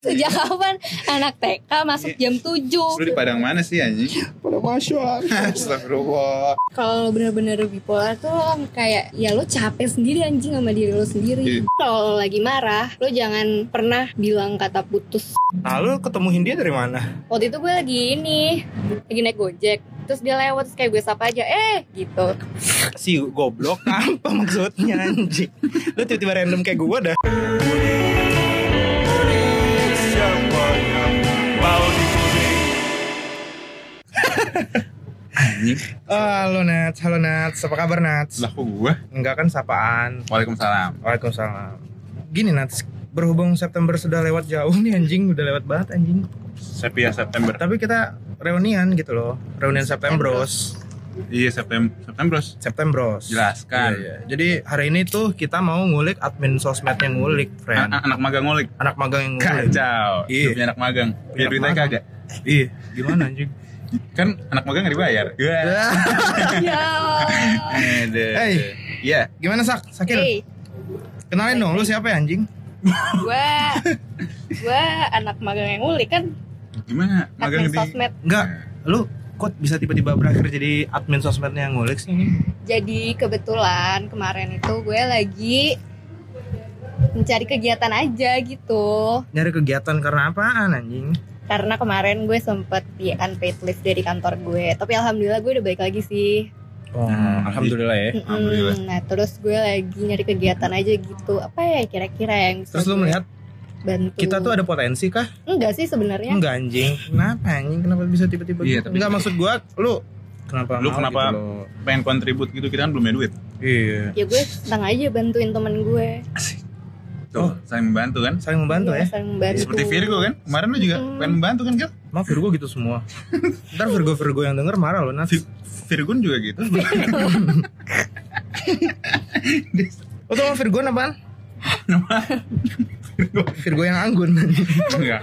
Sejak kapan anak TK masuk jam 7 Lu di Padang mana sih anjing? Pada masuk. Astagfirullah. Kalau lo bener-bener bipolar tuh lo kayak ya lo capek sendiri anjing sama diri lo sendiri. Iya. Kalau lo lagi marah, lo jangan pernah bilang kata putus. Nah, lu ketemu Hindia dari mana? Waktu itu gue lagi ini, lagi naik gojek. Terus dia lewat terus kayak gue sapa aja, eh gitu. Si goblok apa maksudnya anjing? Lu tiba-tiba random kayak gue dah. Anjing. Halo Nats, halo Nats, apa kabar Nats? Lah kok gua? Enggak kan sapaan. Waalaikumsalam. Waalaikumsalam. Gini Nats, berhubung September sudah lewat jauh nih anjing, udah lewat banget anjing. Sepia September. Tapi kita reunian gitu loh, reunian Septembros. Iya September. September. Septembros. Jelaskan. Iya, iya. Jadi hari ini tuh kita mau ngulik admin sosmed yang ngulik, friend. An- anak magang ngulik. Anak magang yang ngulik. Kacau. Iya. Hidupnya anak magang. Anak duitnya kagak. Iya, gimana anjing? Kan anak magang gak dibayar. ya. Aduh. Hey. Iya. Gimana Sak? Sakil? Hey, Kenalin dong, lu siapa ya anjing? gue gue anak magang yang ngulik kan Gimana? Magang admin di sosmed. Enggak, lu kok bisa tiba-tiba berakhir jadi admin sosmednya yang ngulik sih? Jadi kebetulan kemarin itu gue lagi mencari kegiatan aja gitu. Nyari kegiatan karena apaan anjing? Karena kemarin gue sempet ya unpaid leave dari kantor gue. Tapi alhamdulillah gue udah balik lagi sih. Oh, Hmm, alhamdulillah ya. Alhamdulillah. Nah terus gue lagi nyari kegiatan aja gitu. Apa ya kira-kira yang bisa Terus lu melihat bantu? kita tuh ada potensi kah? enggak sih sebenarnya. Enggak anjing. Kenapa anjing? Kenapa bisa tiba-tiba Iya, gitu? tapi- Enggak maksud gua lu kenapa Lu kenapa gitu pengen kontribut gitu kita kan belum punya duit. Iya. Ya gue senang aja bantuin temen gue. Tuh, saling membantu kan? Saling membantu Iya, ya. saling membantu. Seperti Virgo kan? Kemarin lu juga Mm. pengen membantu kan, Gil? Maaf Virgo gitu semua. Ntar Virgo Virgo yang denger marah loh Nats. Vi- Virgun juga gitu. Oh tuh Virgo apaan? Virgo yang anggun. Enggak.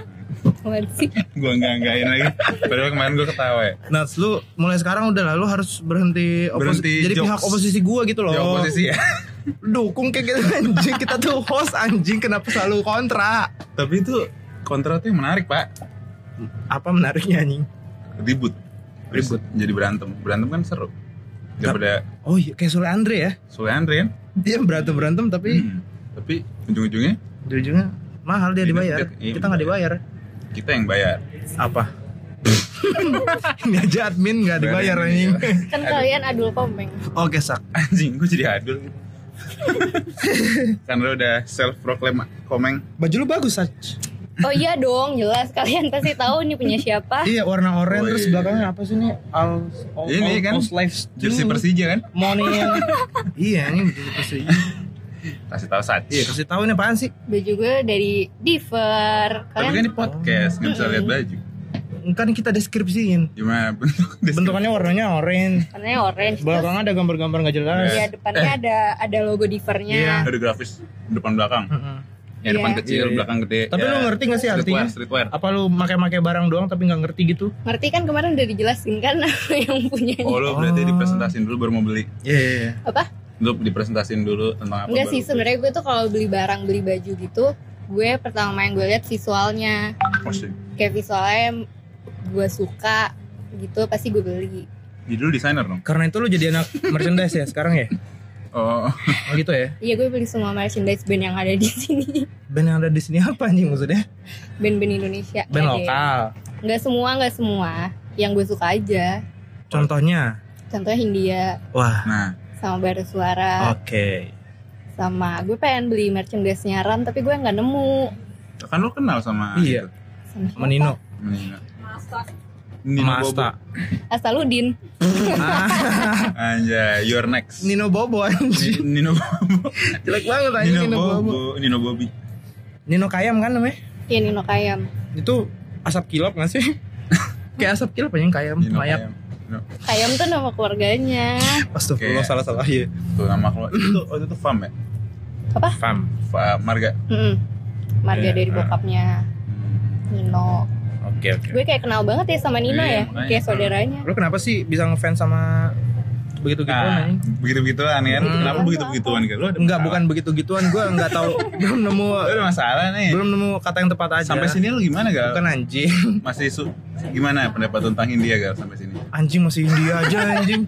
Gua enggak enggakin lagi. Padahal kemarin gua ketawa ya. Nats lu mulai sekarang udah lalu harus berhenti oposi- Berhenti jadi jokes. pihak oposisi gua gitu loh. Di oposisi ya. Dukung kayak gitu anjing. Kita tuh host anjing kenapa selalu kontra? Tapi itu kontra tuh yang menarik, Pak. Apa menariknya anjing? Ribut. Ribut. Jadi berantem. Berantem kan seru. Daripada Oh iya kayak Sule Andre ya. Sule Andre kan. Dia berantem-berantem tapi Hmm. Tapi ujung-ujungnya ujungnya mahal dia Iya, dibayar. iya, Kita nggak dibayar. kita yang bayar. Apa? Ini aja admin nggak dibayar Bayar anjing. Kan kalian adul komeng. Oke sak. Anjing, gua jadi adul. kan lu udah self proclaim komeng. Baju lu bagus Sach. Oh iya dong, jelas kalian pasti tahu nih punya siapa. Iya warna oranye Oh, terus iya. belakangnya apa sih ini? Al, all, Ini all, kan All Lives Jersey Persija kan? Morning. iya ini jersey Persija. Kasih tahu Sac. Iya kasih tahu ini apaan sih? Baju gue dari Diver. Tapi kan Kalian di podcast nggak bisa lihat baju. Kan kita deskripsiin. Gimana bentuk Bentukannya warnanya orange. warnanya orange. Terus Belakangnya ada gambar-gambar nggak jelas. ya depannya ada ada logo Divernya. Iya. Ada grafis depan belakang. Heeh. Yang depan Iya. kecil, Iya, iya. belakang gede. Tapi Ya, lu ngerti gak sih artinya? Streetwear, streetwear. Apa lu make-make barang doang tapi nggak ngerti gitu? Ngerti kan kemarin udah dijelasin kan yang punya. Oh, lu berarti Oh. dipresentasin dulu baru mau beli. Iya. iya, iya. Apa? Lu dipresentasin dulu tentang apa. Enggak sih sebenarnya gue tuh kalau beli barang beli baju gitu, gue pertama yang gue lihat visualnya. Oh, sih. Kayak visualnya gue suka gitu pasti gue beli. Jadi lu desainer dong. Karena itu lu jadi anak merchandise ya sekarang ya? Oh, Oh gitu ya? Iya gue beli semua merchandise band yang ada di sini. Band yang ada di sini apa anjing maksudnya? Band-band Indonesia. Band ada. lokal. Nggak semua, nggak semua. Yang gue suka aja. Contohnya? Contohnya Hindia Wah, nah, sama Bara Suara oke. sama gue pengen beli merchandise-nya Ran tapi gue nggak nemu. kan lu kenal sama Iya. itu, Sama Sama Nino. sama Nino. Nino Masta. Bobo. Asaludin. Anjay, you're next. Nino Bobo anjing. Ni- Nino Bobo. Jelek banget anjing Nino, Nino, Bobo. Bobo. Nino Bobby. Nino Kayam kan namanya? Iya Nino Kayam. Itu asap kilap gak sih? Kayak asap kilap anjing Kayam, Nino mayap. Kayam. Nino. Kayam tuh nama keluarganya. Astagfirullah Oke. salah-salah ya. Tuh nama keluar itu oh, itu Fam ya? Apa? Fam. Fa, Marga. Mm-mm. Marga Iya, dari ah. bokapnya Nino. Oke oke. Gue kayak kenal banget ya sama Nino Iya, ya, makanya. kayak saudaranya. Lu kenapa sih bisa ngefans sama begitu gituan Nah, begitu begituan kan? Hmm. Kenapa begitu begituan kan? Lu ada Enggak, bukan begitu gituan. Gue nggak tahu, belum nemu, ada masalah nih. belum nemu kata yang tepat aja. Sampai sini lu gimana gal? Bukan anjing. Masih su gimana pendapat tentang India gal sampai sini? Anjing masih India aja anjing.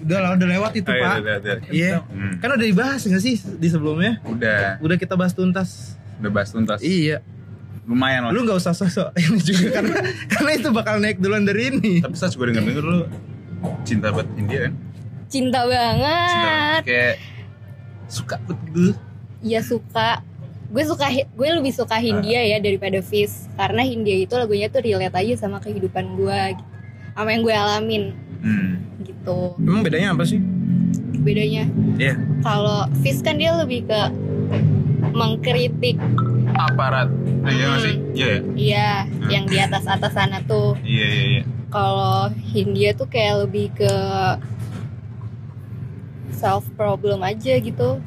Udah lah, udah lewat itu Oh, iya, pak. Iya, Hmm. kan udah dibahas nggak sih di sebelumnya? Udah, Udah kita bahas tuntas. udah bahas tuntas. Iya, Lumayan lah. lu nggak usah sosok ini juga karena karena itu bakal naik duluan dari ini. Tapi saya juga denger denger lu cinta buat India kan? Cinta Cinta banget. kayak suka banget gitu. Iya suka. Gue suka gue lebih suka Hindia ya daripada Fish karena Hindia itu lagunya tuh relate aja sama kehidupan gue gitu. sama yang gue alamin Hmm. gitu. Emang bedanya apa sih? Bedanya Iya. kalau Fish kan dia lebih ke mengkritik Aparat. Nah, iya sih? Iya ya. iya yang di atas atas sana tuh. Iya iya iya. Kalau Hindia tuh kayak lebih ke self problem aja gitu.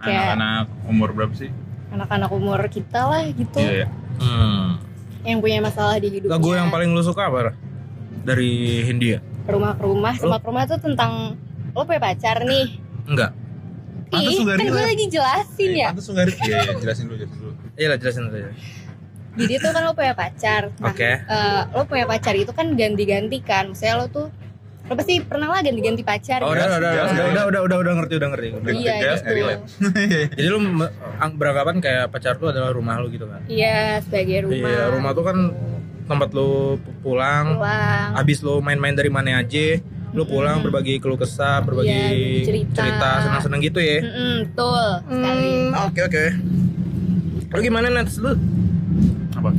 Kayak Anak-anak umur berapa sih? anak-anak umur kita lah gitu Iya ya. Hmm. yang punya masalah di hidupnya. Lagu yang paling lu suka apa? Dari Hindia? rumah ke rumah rumah ke rumah tuh tentang lo punya pacar nih Enggak. Lu gak kan gue relate. lagi jelasin ya Pantes lu nggak relate. Iya iya, jelasin dulu jelasin dulu. Iya lah jelasin aja. jadi tuh kan lo punya pacar nah Oke. eh, lo punya pacar itu kan ganti-ganti kan misalnya lo tuh lo pasti pernah lah ganti-ganti pacar Oh, gitu. udah, udah, udah, udah, udah, udah, udah, ngerti, udah ngerti. udah. Iya, Jelas, gitu. nggak relate. Jadi lu me- ang- beranggapan kayak pacar lu adalah rumah lu gitu kan? iya sebagai rumah Iya, rumah tuh kan tempat lu pu- pulang, pulang habis lu main-main dari mana aja, lu pulang Mm. berbagi keluh kesah, berbagi Iya, cerita. cerita, senang-senang gitu ya. Mm-mm, betul sekali Hmm, Oke oke. Lu gimana Nats? Lu Apa?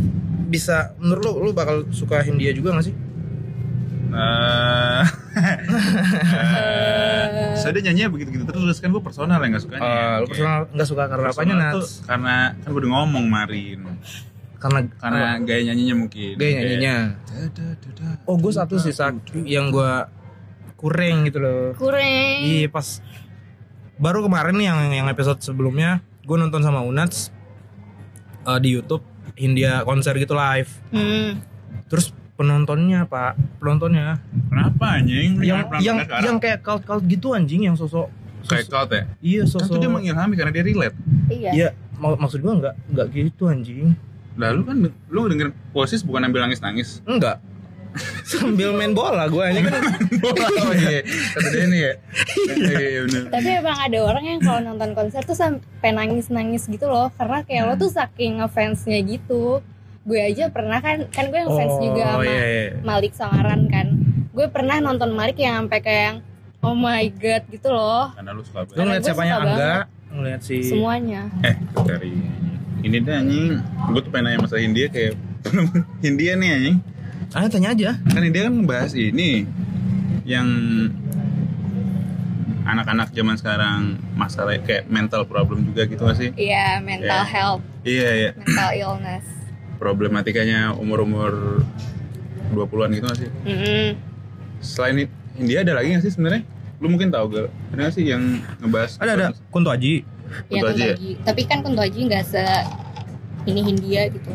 bisa menurut lu lu bakal suka Hindia juga gak sih? Eh, eh, saya dia nyanyi begitu-gitu terus kan gue personal yang gak sukanya. Eh, lu personal nggak suka karena apanya Personal tuh Nats? Karena kan gue udah ngomong Marin. Karena Karena gaya nyanyinya mungkin. gaya nyanyinya. Oh gue satu sih Sak, yang gue kurang gitu loh. kurang Iya pas baru kemarin nih yang yang episode sebelumnya gue nonton sama Unats eh, di YouTube Hindia konser gitu live. Hmm. Terus penontonnya pak penontonnya Kenapa anjing? Yang yang yang kayak cult cult gitu anjing yang sosok kayak cult ya? iya Kan sosok tuh dia mengilhami karena dia relate. iya iya mak- maksud gue nggak nggak gitu anjing Lalu kan lu dengerin posis bukan ambil nangis-nangis. enggak sambil main bola gue aja kan oh iya, kata ini ya. Iya benar. tapi emang ada orang yang kalau nonton konser tuh sampai nangis-nangis gitu loh karena kayak lo tuh saking ngefansnya gitu gue aja pernah kan kan gue ngefans juga oh sama iya, iya. Malik Sangaran kan gue pernah nonton Malik yang sampai kayak yang oh my god gitu loh Karena lu suka lu banget. ngeliat gue siapanya Angga ngeliat si semuanya Eh, dari ini deh anjing. Gue tuh pengen nanya masalah Hindia kayak Hindia nih anjing. Ah tanya aja Kan Hindia kan ngebahas ini yang anak-anak zaman sekarang masalah kayak mental problem juga gitu gak sih? iya mental Iya. health Iya iya. mental illness Problematikanya umur-umur 20-an gitu gak sih? Mm-mm. Selain itu, Hindia ada lagi gak sih sebenarnya? Lu mungkin tahu gak? Ada gak sih yang ngebahas? ada ada Kunto Aji ya Kunto Kunto Aji ya? Aji tapi kan Kunto Aji nggak se ini Hindia gitu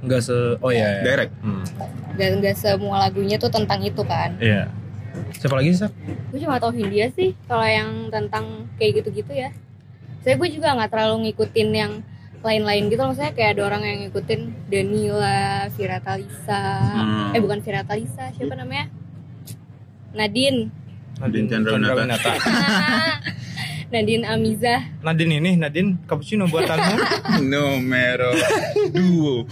nggak se oh iya, iya. Direct. Hmm. dan nggak semua lagunya tuh tentang itu kan Iya. Siapa lagi sih? Sak? gue cuma tau Hindia sih kalau yang tentang kayak gitu-gitu ya saya gue juga nggak terlalu ngikutin yang lain-lain gitu loh maksudnya kayak ada orang yang ngikutin Danila, Vira Talisa Hmm. eh bukan Vira Talisa siapa namanya Nadine Nadine Chandrawinata. Nadine Amiza Nadine ini, Nadine cappuccino buatanmu. Numero duo.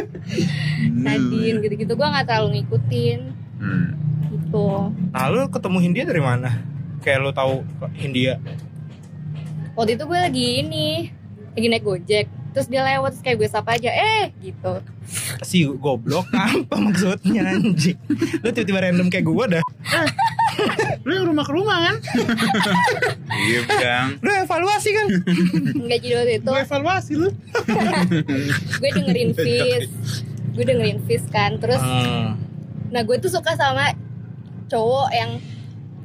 Nadine gitu-gitu gue nggak terlalu ngikutin Hmm. gitu nah, lu ketemu Hindia dari mana? Kayak lu tahu Hindia. waktu itu gue lagi ini lagi naik gojek terus dia lewat terus kayak gue sapa aja eh gitu Si goblok apa maksudnya anjing? Lu tiba-tiba random kayak gua dah. Lu yang rumah ke rumah kan? Iya, Kang. Lu evaluasi kan? nggak jadi waktu itu Gue evaluasi lu. gue dengerin Fizz gue dengerin Fizz kan terus Hmm. nah gue tuh suka sama cowok yang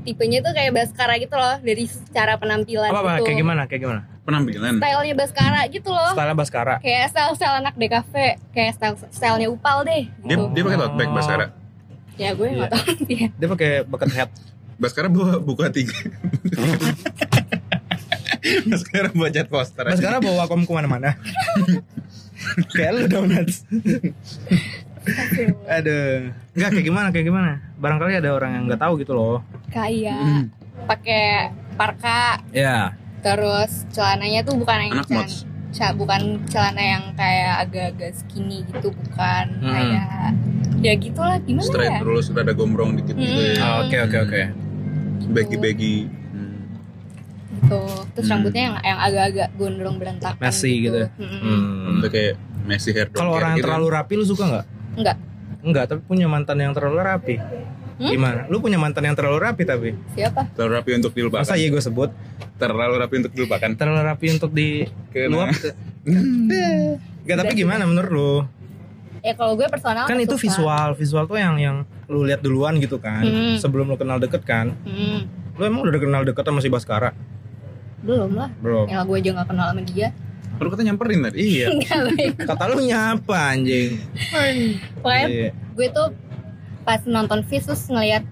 tipenya tuh kayak Baskara gitu loh dari secara penampilan Apa apa gitu kayak gimana? Kayak gimana? Penampilan. stylenya Baskara gitu loh Style Baskara. kayak style style anak DKV kayak style stylenya Upal deh Dia gitu. dia pakai tote bag Baskara. ya gue nggak Iya. tahu dia Dia pakai bucket hat. Baskara bawa buku tiga. Baskara bawa cat poster. Mas sekarang bawa kom ke mana-mana. kayak lu dong Nats. Aduh. Enggak kayak gimana kayak gimana. Barangkali ada orang yang nggak tahu gitu loh. kayak pakai parka Ya. Terus celananya tuh bukan yang Anak celan- mods. ca- bukan celana yang kayak agak-agak skinny gitu bukan Hmm. kayak ya gitulah gimana Straight ya terus ada gombrong dikit gitu Hmm. ya. Ah, Oke oke oke. Baggy-baggy. Hmm. gitu terus Hmm. rambutnya yang yang agak-agak gondrong berantakan Messy gitu. Mm-mm. Hmm. Untuk kayak Messi hair Kalau orang yang terlalu rapi lu suka nggak? enggak Enggak, tapi punya mantan yang terlalu rapi. Hmm? Gimana? Lu punya mantan yang terlalu rapi tapi? siapa terlalu rapi untuk dilupakan. Masa iya gue sebut? Terlalu rapi untuk dilupakan. Terlalu rapi untuk di Kena. luap. Enggak, tapi gimana menurut lu? ya kalau gue personal Kan itu suka. visual, visual tuh yang yang lu lihat duluan gitu kan. Hmm. Sebelum lu kenal deket kan. Hmm, Lu emang udah kenal deket sama si Baskara? belum lah Belum. ya gue aja gak kenal sama dia Lu kata nyamperin tadi. Iya. Kata lu nyapa anjing. pokoknya Iya. gue tuh pas nonton Fish terus ngeliat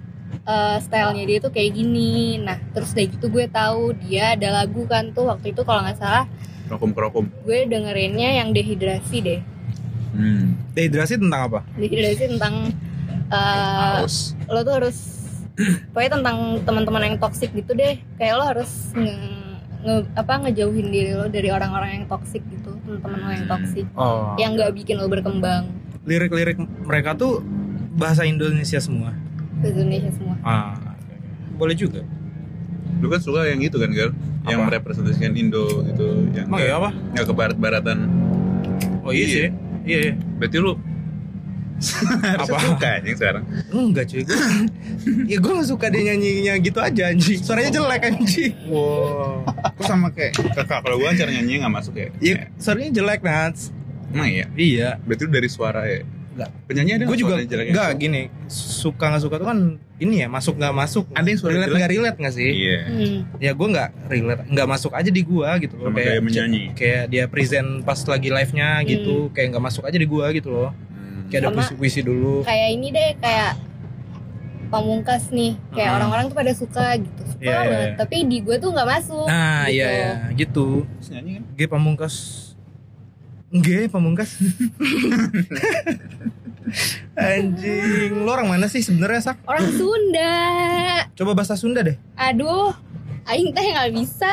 eh, stylenya dia tuh kayak gini nah terus dari gitu gue tahu dia ada lagu kan tuh waktu itu kalau nggak salah Rokum kerokum. gue dengerinnya yang dehidrasi deh Hmm. Dehidrasi tentang apa? dehidrasi tentang eh, Haus. lo tuh harus pokoknya tentang teman-teman yang toksik gitu deh kayak lo harus nge, nge- apa ngejauhin diri lo dari orang-orang yang toksik gitu teman-teman lo yang toksik Oh. yang nggak bikin lo berkembang Lirik-lirik mereka tuh bahasa Indonesia semua. ke Indonesia semua Ah. Boleh juga. Lu kan suka yang itu kan, Gal? Yang merepresentasikan Indo gitu, yang Emang iya apa? nggak ke barat-baratan. Oh iya sih. Iya. iya. Berarti lu Apa? suka anjing sekarang? Enggak cuy. Gua, ya gue gak suka dia nyanyinya gitu aja anjing. Suaranya jelek anjing. Wow. Aku sama kayak kakak kalau gua cara nyanyi nggak masuk ya. Iya, suaranya jelek Nats. Emang iya. Iya. Berarti dari suara ya. Enggak. Penyanyi ada Gue juga enggak gini. Suka nggak suka tuh kan ini ya masuk nggak masuk. Ada yang suara relate jelek? nggak relate nggak sih? Iya. hmm. Ya gue nggak relate, nggak masuk aja di gua gitu loh. Sama kayak menyanyi. Kayak dia present pas lagi live-nya gitu, kayak nggak masuk aja di gua gitu loh. Hmm. Kayak ada Sama- puisi-puisi dulu. kayak ini deh kayak pamungkas nih kayak Hmm. orang-orang tuh pada suka gitu suka Iya, iya, banget iya. tapi di gue tuh nggak masuk Nah, gitu. iya ya, gitu. Terus nyanyi kan? G pamungkas. G pamungkas. Anjing, lu orang mana sih sebenarnya sak? orang Sunda Coba bahasa Sunda deh. aduh Aing teh nggak bisa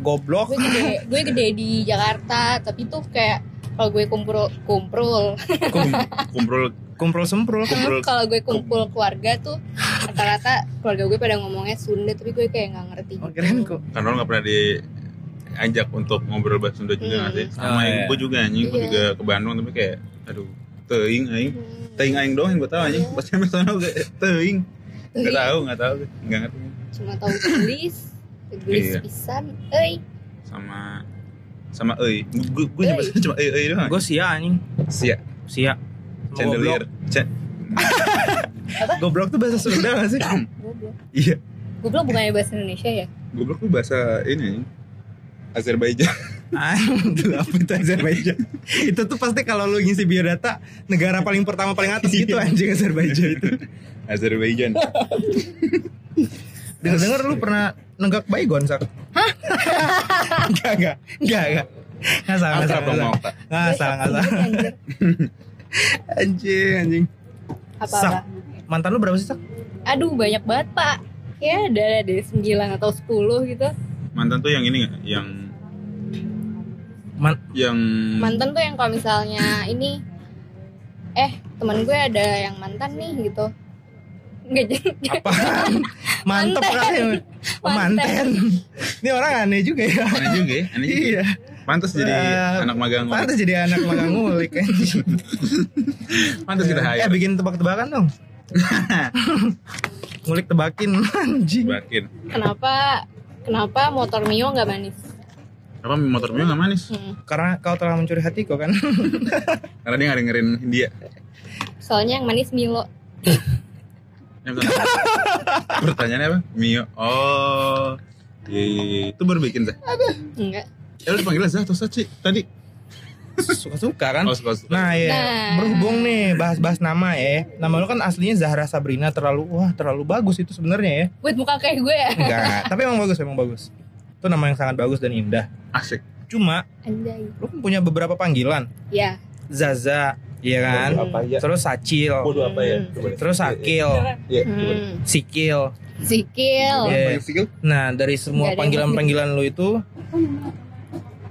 Goblok. gue gede gue gede di Jakarta tapi tuh kayak kalau gue kumpul kumpul Kum- Kumprul Kumpul semprul. Kumpul. kalau gue kumpul keluarga tuh rata-rata keluarga gue pada ngomongnya Sunda tapi gue kayak nggak ngerti Oh, gitu. keren kok. karena lu nggak pernah diajak untuk ngobrol bahasa Sunda juga Hmm. nggak sih? Oh, Sama yang iya. gue juga anjing, gue Iya. juga ke Bandung tapi kayak aduh teing aing Hmm. teing aing doang yang gue tahu anjing pas sampai sana gue teing nggak tahu nggak tahu nggak ngerti cuma tahu tulis tulis Iya. pisan euy sama sama euy gue gue cuma Euy. cuma euy euy doang Gue sia anjing. sia Sia. Chandelier Goblok. Tuh bahasa Sunda gak sih? goblok iya goblok bukannya bahasa Indonesia ya goblok tuh bahasa ini. Azerbaijan Aduh, apa itu Azerbaijan? itu tuh pasti kalau lu ngisi biodata negara paling pertama paling atas gitu anjing Azerbaijan itu. Azerbaijan Dengar dengar lu pernah nenggak baygon sak? Hah? enggak enggak enggak enggak. Nggak salah, nggak Akrab salah, dong nggak mau salah. Nggak salah, nggak salah. Anjir. Anjing, anjing. apa Sak, apa mantan lu berapa sih, Sak? aduh banyak banget pak ya ada deh 9 atau 10 gitu mantan tuh yang ini nggak yang Man yang mantan tuh yang kalau misalnya ini eh teman gue ada yang mantan nih gitu nggak jadi apa? Mantep Manten. kali. Oh, manten. Ini orang aneh juga ya. aneh juga ya aneh juga Iya. pantas jadi Eh, anak magang Pantas jadi anak magang ngulik anjing. pantas kita Eh, hire bikin tebak-tebakan dong. ngulik tebakin anjing. bakin kenapa kenapa motor Mio nggak manis apa motor Mio nggak manis Hmm. Karena kau telah mencuri hatiku kan. karena dia nggak dengerin India soalnya yang manis Milo Ya, pertanyaannya apa Mio oh iya, iya, iya. itu baru bikin Zah enggak ya lu panggilnya Zah atau Sachi tadi suka-suka kan. Oh, suka suka. Nah ya Nah. berhubung nih bahas-bahas nama ya. Nama lu kan aslinya Zahra Sabrina terlalu wah terlalu bagus itu sebenarnya ya. Buat muka kayak gue ya. Enggak, tapi emang bagus emang bagus. Itu nama yang sangat bagus dan indah. Asik. Cuma Anjay. lu kan punya beberapa panggilan. Ya. Zaza, iya kan? Ya? Terus Sacil, Bodoh apa ya? Hmm. Coba terus Akil, Iya, coba deh. Hmm. Sikil. Sikil. Iya. Sikil? Nah, dari semua panggilan-panggilan lu itu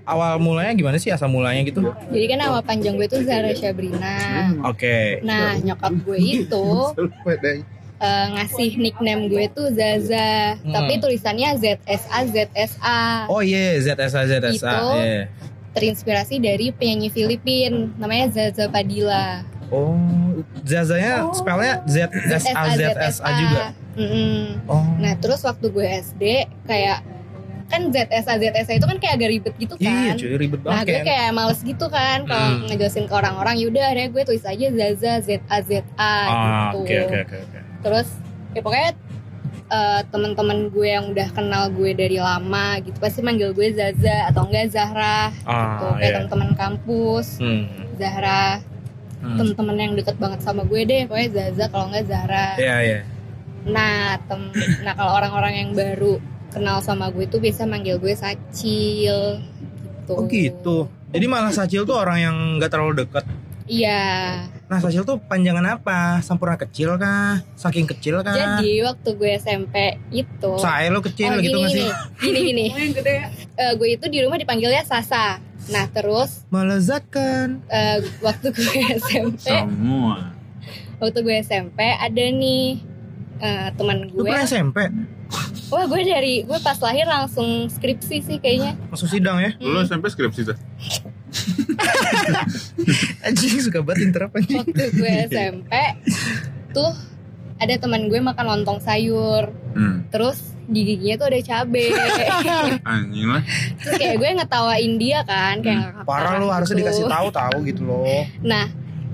awal mulanya gimana sih asal mulanya gitu? Jadi kan nama panjang gue tuh Zara Syabrina. Oke. Nah, nyokap gue itu eh, ngasih nickname gue tuh Zaza, Hmm. tapi tulisannya ZSA ZSA. Oh iya, ZSA ZSA. Itu. iya. Terinspirasi dari penyanyi Filipin namanya Zaza Padilla. Oh, Zazanya spellnya Z S A Z S A juga. Mm-mm. Oh. Nah, terus waktu gue SD kayak kan ZSA ZSA itu kan kayak agak ribet gitu Iya, kan. cuy ribet Nah, banget. gue Ken. kayak males gitu kan kalau Hmm. ngejelasin ke orang-orang, yaudah deh gue tulis aja Zaza Z A Z A Ah, gitu. oke oke oke oke. Terus ya pokoknya eh, teman-teman gue yang udah kenal gue dari lama gitu pasti manggil gue Zaza atau enggak Zahra gitu. Ah, Kayak iya. teman-teman kampus, Hmm. Zahra, Hmm. teman-teman yang deket banget sama gue deh, pokoknya Zaza kalau enggak Zahra. Iya, iya. Nah, tem nah kalau orang-orang yang baru kenal sama gue tuh biasa manggil gue Sacil gitu. Oh gitu. Jadi malah Sacil tuh orang yang nggak terlalu dekat. Iya. Nah, Sacil tuh panjangan apa? Sampurna kecil kah? Saking kecil kah? Jadi waktu gue SMP itu Sae lo kecil Oh, gitu gini, nggak sih? gini, gini, gini. Eh, gue itu di rumah dipanggilnya Sasa. Nah terus Melezatkan. eh, waktu gue SMP, Semua. waktu gue SMP ada nih eh, teman Lu gue. pernah SMP? Wah gue dari gue pas lahir langsung skripsi sih kayaknya. Masuk sidang ya? Lu SMP skripsi tuh? Anjing suka banget interrupt anjing. Waktu gue SMP tuh ada teman gue makan lontong sayur. Hmm. Terus di giginya tuh ada cabe. Anjing lah. Terus kayak gue ngetawain dia kan, kayak ngakak Parah lu harusnya gitu. dikasih tahu tahu gitu loh. Nah,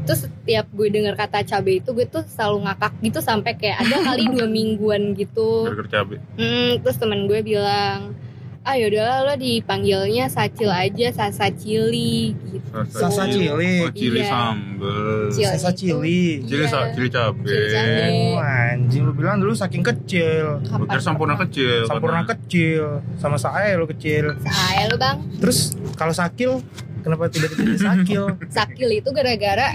terus setiap gue denger kata cabe itu gue tuh selalu ngakak gitu sampai kayak ada kali dua mingguan gitu. Gara-gara cabe. Hmm, terus teman gue bilang, ah yaudahlah lo dipanggilnya Sacil aja, Sasa Cili gitu. Sasa cili. Oh, cili Iya. sambel. Cili. Sasa cili. Cili, sa- Iya. cili cabe. Oh, anjing lu bilang dulu saking kecil. Kira sampurna kecil. Sampurna padahal. kecil sama Sae lu kecil. Saya lo bang, Terus kalau Sakil kenapa tiba-tiba jadi Sakil? Sakil itu gara-gara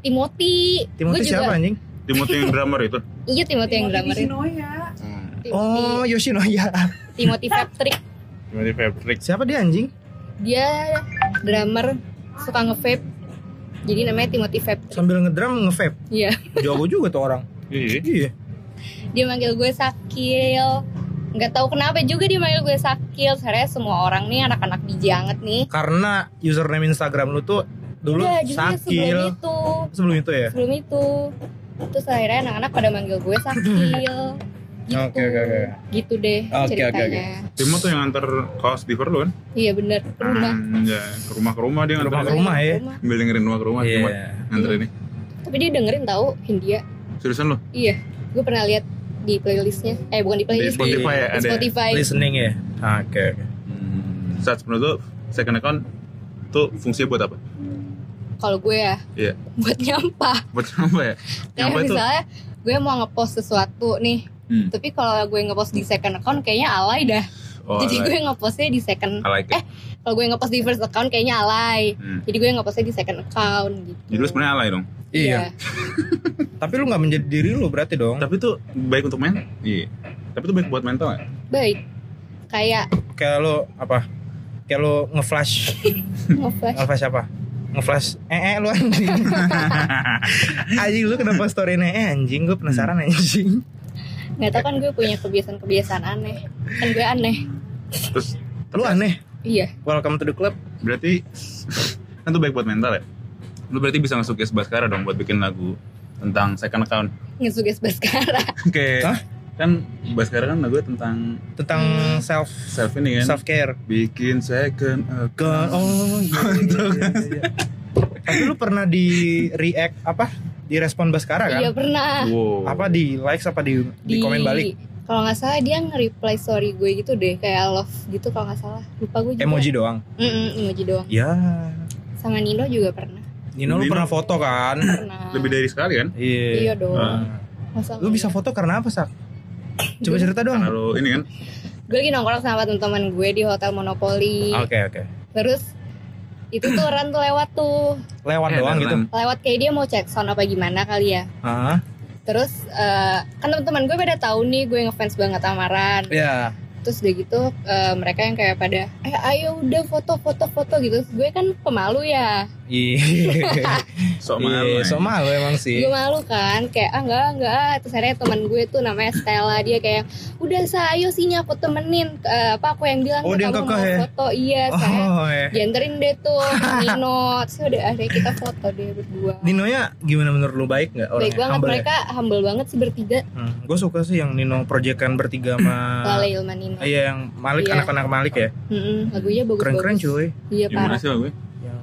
Timothy. Timothy juga- siapa anjing? Timothy yang drummer itu. Iya Timothy yang drummer itu. Timothy, Oh, Yoshinoya. Timothy Patrick. Timothy Patrick. Siapa dia anjing? Dia drummer suka nge-vape. Jadi namanya Timothy Patrick. Sambil ngedrum nge-vape. Iya. Jago juga tuh orang. Iya. Iya. dia manggil gue Sakil nggak tahu kenapa juga dia manggil gue Sakil sebenarnya semua orang nih anak-anak bijanget nih Karena username Instagram lu tuh dulu Enggak, justru sebelum Sakil. itu Sebelum itu ya? sebelum itu terus akhirnya anak-anak pada manggil gue Sakil gitu Oke, oke, oke. gitu deh Oke, oke, ceritanya Timo tuh yang antar kaos diver lu kan? iya bener ke rumah Ya, ke rumah ke rumah dia rumah nganter. ke rumah ya. Rumah. Sambil dengerin rumah ke rumah Iya. Timo nganter ini. tapi dia dengerin tahu Hindia Seriusan lu? iya gue pernah lihat di playlistnya eh bukan di Di playlist Spotify ya di ada. ya? Spotify Listening ya. Oke, oke. Hmm. Saat menurut lu second account tuh fungsinya buat apa? kalau gue ya Iya. buat nyampah Buat apa ya? itu misalnya gue mau ngepost sesuatu nih Hmm. tapi kalau gue ngepost di second account kayaknya alay dah Oh, jadi alay. gue ngepostnya di second I like it. eh kalau gue ngepost di first account kayaknya alay Hmm. jadi gue ngepostnya di second account gitu Jadi lu sebenarnya alay dong. Iya. Tapi lu nggak menjadi diri lu berarti dong. Tapi tuh baik untuk mental. Iya. Tapi tuh baik buat mental ya? baik kayak Kayak lu apa? Kayak lu nge-flash. ngeflash Nge-flash apa? Nge-flash eh eh lu anjing. anjing lu kenapa story eh anjing gue penasaran anjing. Nggak tahu kan gue punya kebiasaan-kebiasaan aneh kan gue aneh Terus Lu aneh. iya Welcome to the club. berarti kan tuh baik buat mental ya? Lu berarti bisa masuk Yes Baskara dong buat bikin lagu tentang second account. ngesuges baskara Kayak Hah? kan Baskara kan lagu tentang Tentang Hmm. self self ini kan. self care. Bikin second account. oh iya. iya, iya, iya. Tapi lu pernah di react apa? Di respon Baskara kan? iya pernah Wow. Apa di likes apa di di, komen balik? kalau nggak salah dia nge-reply story gue gitu deh kayak love gitu kalau nggak salah lupa gue juga Emoji doang. Mm-mm, emoji doang Ya. sama Nino juga pernah Nino lu pernah foto kan? pernah Lebih dari sekali kan? Iya. iya dong Ah. Masa Lu bisa foto karena apa, Sak? Coba cerita dong. Karena lu ini kan gue lagi nongkrong sama teman-teman gue di hotel Monopoly Oke, oke. terus itu tuh Ran tuh lewat tuh Lewat Eh, doang gitu. lewat kayak dia mau cek sound apa gimana kali ya Heeh. terus eh, kan teman-teman gue pada tahu nih gue ngefans banget sama Ran Iya. Terus udah gitu eh, mereka yang kayak pada eh ayo udah foto foto foto gitu Terus gue kan pemalu ya Iya. sok Iya, malu. so malu emang sih. gue malu kan kayak ah enggak enggak terus akhirnya teman gue tuh namanya Stella dia kayak udah saya ayo sini aku temenin Eh, apa aku yang bilang Oh, kamu mau ya? foto iya saya Oh, eh. dianterin deh tuh Nino terus udah akhirnya kita foto deh berdua Ninonya gimana menurut lu baik nggak orangnya? baik banget Humble ya? mereka humble banget sih bertiga Hmm, gue suka sih yang Nino proyekan bertiga sama Lale Ilman Nino Iya yang Malik Iya. anak-anak Malik ya. Mm-mm, lagunya bagus Keren-keren cuy. iya Gimana parah sih gue? Yang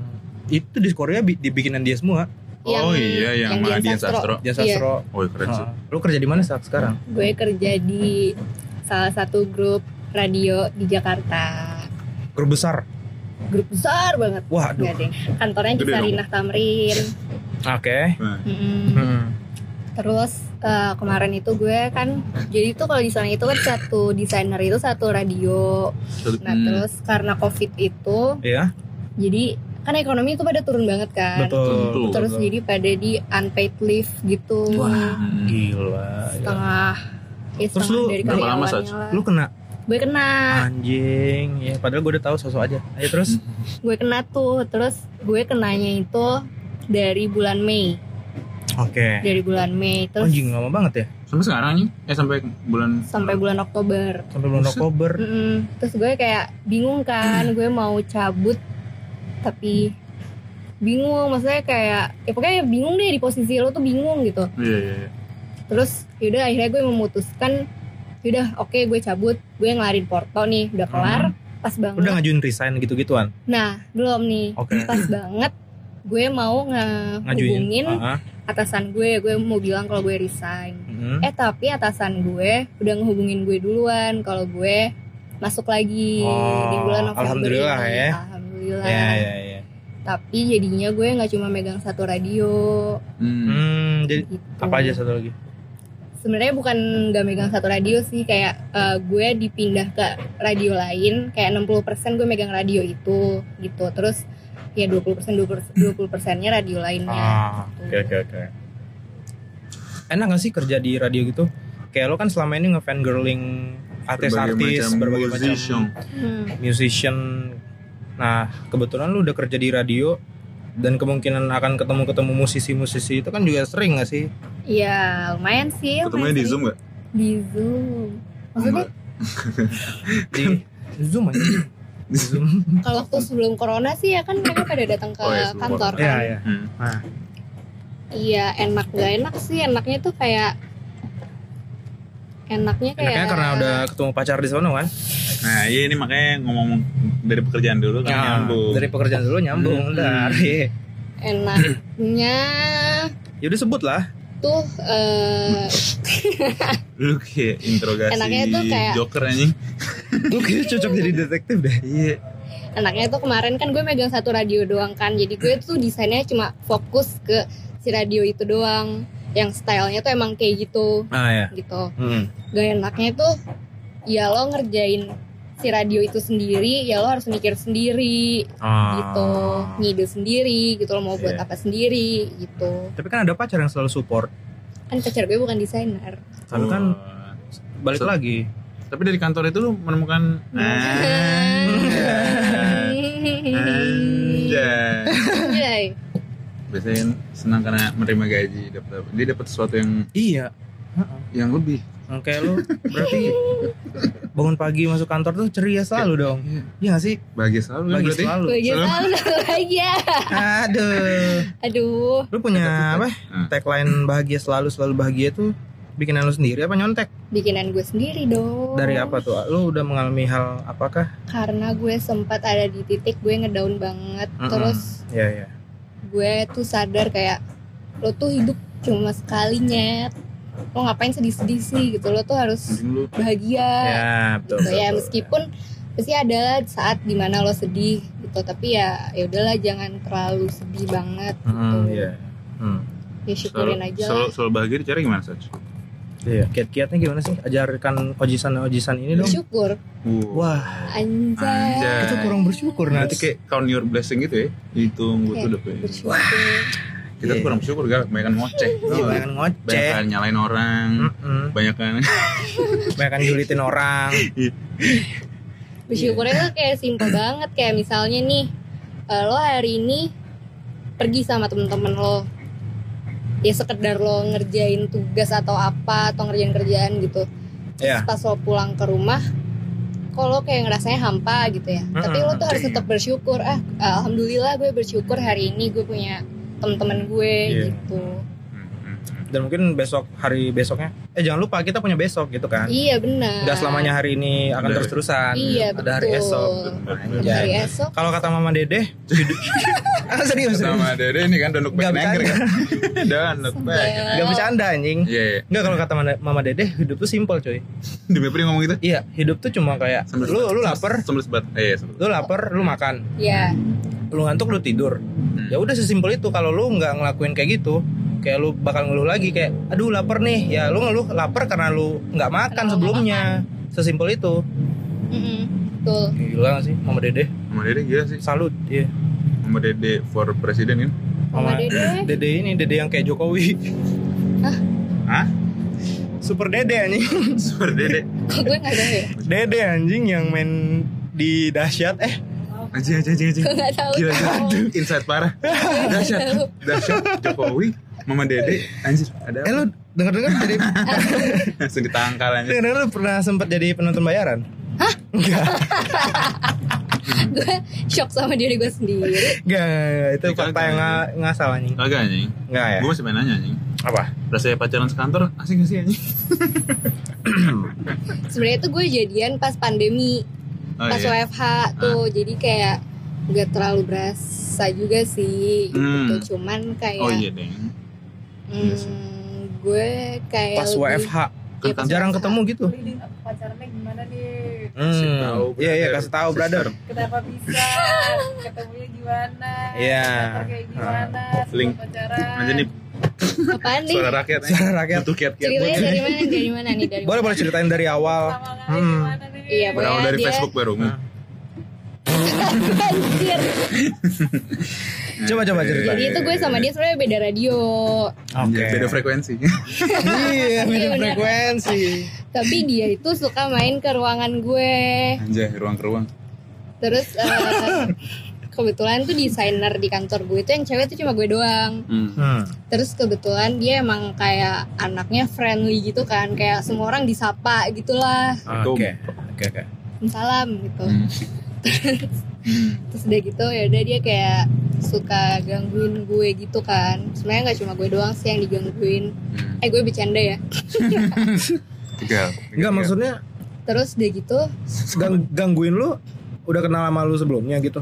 itu di Korea bi- dibikinan dia semua. Oh iya, yang sama Dian Sastro. Dia Iya. sastro. Oh keren sih. Lu kerja di mana saat sekarang? gue kerja di salah satu grup radio di Jakarta Grup besar. grup besar banget deh kantornya di. Sarinah Tamrin Oke. Nah, Mm-mm. Hmm. Terus eh, kemarin itu gue kan jadi itu kalau di sana itu kan satu desainer itu satu radio nah hmm. terus karena covid itu Iya. jadi kan ekonomi itu pada turun banget kan Betul. Terus betul. jadi pada di unpaid leave gitu Wah, gila. ya. setengah ya Terus setengah lu dari berapa lama, karyawannya Saj? lah. Lu kena gue kena anjing. Ya, padahal gue udah tahu sosok aja. Ayo terus. gue kena tuh terus gue kenanya itu dari bulan Mei Oke. dari bulan Mei terus Anjing lama banget ya. sampai sekarang nih? Eh sampai bulan sampai bulan Oktober Sampai bulan Buset. Oktober. Mm-mm. terus gue kayak bingung kan gue mau cabut tapi bingung maksudnya kayak ya pokoknya bingung deh di posisi lo tuh bingung gitu Iya iya. iya. terus yaudah akhirnya gue memutuskan yaudah oke gue cabut gue ngelarin porto nih udah kelar pas banget Udah ngajuin resign gitu-gituan. nah belum nih Oke. pas banget gue mau ngehubungin Ah, ah. atasan gue gue mau bilang kalau gue resign Mm. eh tapi atasan gue udah ngehubungin gue duluan kalau gue masuk lagi di Oh, bulan November alhamdulillah ini. ya. alhamdulillah Ya ya ya. tapi jadinya gue nggak cuma megang satu radio Hmm. Hmm, jadi gitu apa aja satu lagi? sebenarnya bukan nggak megang satu radio sih kayak eh, gue dipindah ke radio lain kayak 60% gue megang radio itu gitu terus ya 20% 20% 20 persennya radio lainnya Ah, oke oke oke. Enak gak sih kerja di radio gitu? Kayak lo kan selama ini ngefan girling artis-artis, macam berbagai macam musician. Hmm. musician. Nah, kebetulan lu udah kerja di radio dan kemungkinan akan ketemu-ketemu musisi-musisi itu kan juga sering gak sih? ya lumayan sih Ketemunya lumayan di sering. Zoom gak? di zoom maksudnya Di Zoom aja. Di Zoom. kalau waktu sebelum corona sih ya kan mereka pada datang ke Oh, iya, sebelum kantor Iya, kan iya. Hmm. Nah, iya enak gak enak sih enaknya tuh kayak enaknya kayak enaknya karena udah ketemu pacar di sana kan? Nah iya ini makanya ngomong dari pekerjaan dulu kan Nah, nyambung. dari pekerjaan dulu nyambung Hmm. ntar. Iya. enaknya Ya udah sebut lah. tuh eh, Lu kayak interogasi Enaknya tuh kayak- Joker anjing. Lu kayaknya cocok jadi detektif deh. Iya. enaknya tuh kemarin kan gue megang satu radio doang kan jadi gue tuh desainnya cuma fokus ke si radio itu doang yang stylenya tuh emang kayak gitu Ah ya. gitu Hmm. gak enaknya tuh ya lo ngerjain si radio itu sendiri ya lo harus mikir sendiri Ah. gitu ngide sendiri gitu lo mau buat Iya. apa sendiri gitu Tapi kan ada pacar yang selalu support. kan pacar gue bukan desainer Tapi kan Oh. balik So- lagi. Tapi dari kantor itu lu menemukan Anjay. Biasanya senang karena menerima gaji dapat dia dapat sesuatu yang Iya. yang lebih. Nah, Kayak lu berarti bangun pagi masuk kantor tuh ceria selalu dong. Iya. Iya gak sih? Bahagia selalu kan berarti. selalu. Aja Selalu. ya. Aduh. Aduh. Lu punya apa? Hmm. Tagline bahagia selalu selalu bahagia tuh bikinan lu sendiri apa nyontek? Bikinan gue sendiri dong. Dari apa tuh? Lu udah mengalami hal apakah? Karena gue sempat ada di titik gue ngedown banget. Mm-mm. Terus Iya, iya. gue tuh sadar kayak lo tuh hidup cuma sekali nyet. Lo ngapain sedih-sedih sih gitu. Lo tuh harus bahagia. Ya, betul. gitu betul, ya betul. meskipun pasti ada saat di mana lo sedih gitu tapi ya ya udahlah jangan terlalu sedih banget gitu Hmm, iya. Hmm. ya syukurin Selalu, aja selalu, selalu bahagia cara gimana Saj? Iya, kiat-kiatnya gimana sih? Ajarkan ojisan-ojisan ini dong. bersyukur Wah, anjay, Anjay. itu kurang bersyukur Nanti nanti kayak count your blessing gitu ya Hitung tuh udah bersyukur Kita tuh Iya. kurang bersyukur gak? Banyak ngoceh Iya, banyak ngoceh. Banyak kan nyalain orang Mm-mm. Banyak kan Banyak kan julitin orang. bersyukurnya tuh kayak simpel banget kayak misalnya nih eh, lo hari ini pergi sama temen-temen lo ya sekedar lo ngerjain tugas atau apa atau ngerjain kerjaan gitu. Terus Iya. pas lo pulang ke rumah lo kayak ngerasanya hampa gitu ya? Tapi lo tuh harus tetap bersyukur. Ah alhamdulillah gue bersyukur hari ini gue punya temen-temen gue Iya. gitu Dan mungkin besok hari besoknya, eh jangan lupa kita punya besok gitu kan. iya benar Gak selamanya hari ini akan Bener. terus-terusan. Iya, Ada hari betul. esok. Ada Anjay. hari esok Kalau kata Mama Dede, hidup- ah, serius, serius. Sama Dede ini kan look back Nggak bercanda. kan look back Gak bercanda anjing. Iya iya. Enggak kalau kata Mama- Mama Dede, hidup tuh simpel coy. Demi apa dia ngomong gitu? Iya, hidup tuh cuma kayak Sambil lu lu lapar, Sambil sebat Eh iya sambil lu lapar, lu makan. ya Lu ngantuk, lu tidur. Hmm. Ya udah sesimpel itu. Kalau lu nggak ngelakuin kayak gitu, kayak lu bakal ngeluh lagi kayak, aduh lapar nih. Ya lu ngeluh lapar karena lu nggak makan Karena lu nggak sebelumnya. Sesimpel itu. Betul Gila gak sih Mama Dede? Mama Dede gila sih Salut, iya. Mama Dede for presiden kan Mama Dede. Dede ini Dede yang kayak Jokowi. Hah? Super Dede anjing. Super Dede kok gue nggak tahu ya Dede anjing yang main di dahsyat eh Anjing anjing anjing anjing tahu Gila gila Insight parah Dahsyat Dahsyat Jokowi Mama Dede Anjir Ada eh apa? lu denger-denger jadi Langsung ditangkal anjir denger lu pernah sempat jadi penonton bayaran? Hah? Enggak. gue shock sama diri gue sendiri Enggak, itu fakta yang nga- ngasal anjing. Kagak anjing Enggak ya? Gue masih pengen nanya anjing Apa? Rasanya pacaran sekantor Asik gak sih anjing? sebenarnya tuh gue jadian pas pandemi Oh pas iya WFH tuh jadi kayak gak terlalu berasa juga sih Hmm. gitu cuman kayak Oh iya deng hmm, gue kayak Pas lebih- WFH. Iya, pas Jarang WFH. ketemu gitu. Pacarannya gimana nih? Kasih Hmm. tahu, Iya iya kasih tahu brother. Kenapa bisa? Ketemunya gimana? Iya. Pacar kayak gimana? Sebelum Link. pacaran. Nanti nih apaan nih suara rakyat Suara rakyat. Butuh kiat-kiat ceritanya buat- dari mana dari mana nih dari Boleh boleh ceritain dari awal. Hmm. Iya, Berawal dari dia- Facebook baru Nah. Anjir. Coba coba cerita. jadi itu gue sama dia sebenarnya beda radio Oke. Beda frekuensi Iya, beda Iya, frekuensi. tapi dia itu suka main ke ruangan gue Anjay ruang ke ruang terus eh, kebetulan tuh desainer di kantor gue itu yang cewek tuh cuma gue doang hmm. Hmm. terus kebetulan dia emang kayak anaknya friendly gitu kan kayak semua orang disapa gitulah Oke. Oke oke. salam gitu Hmm. Hmm. terus udah gitu ya udah dia kayak suka gangguin gue gitu kan sebenarnya nggak cuma gue doang sih yang digangguin Hmm. eh gue bercanda ya. Enggak maksudnya terus udah gitu gang- gangguin lu udah kenal sama lu sebelumnya gitu?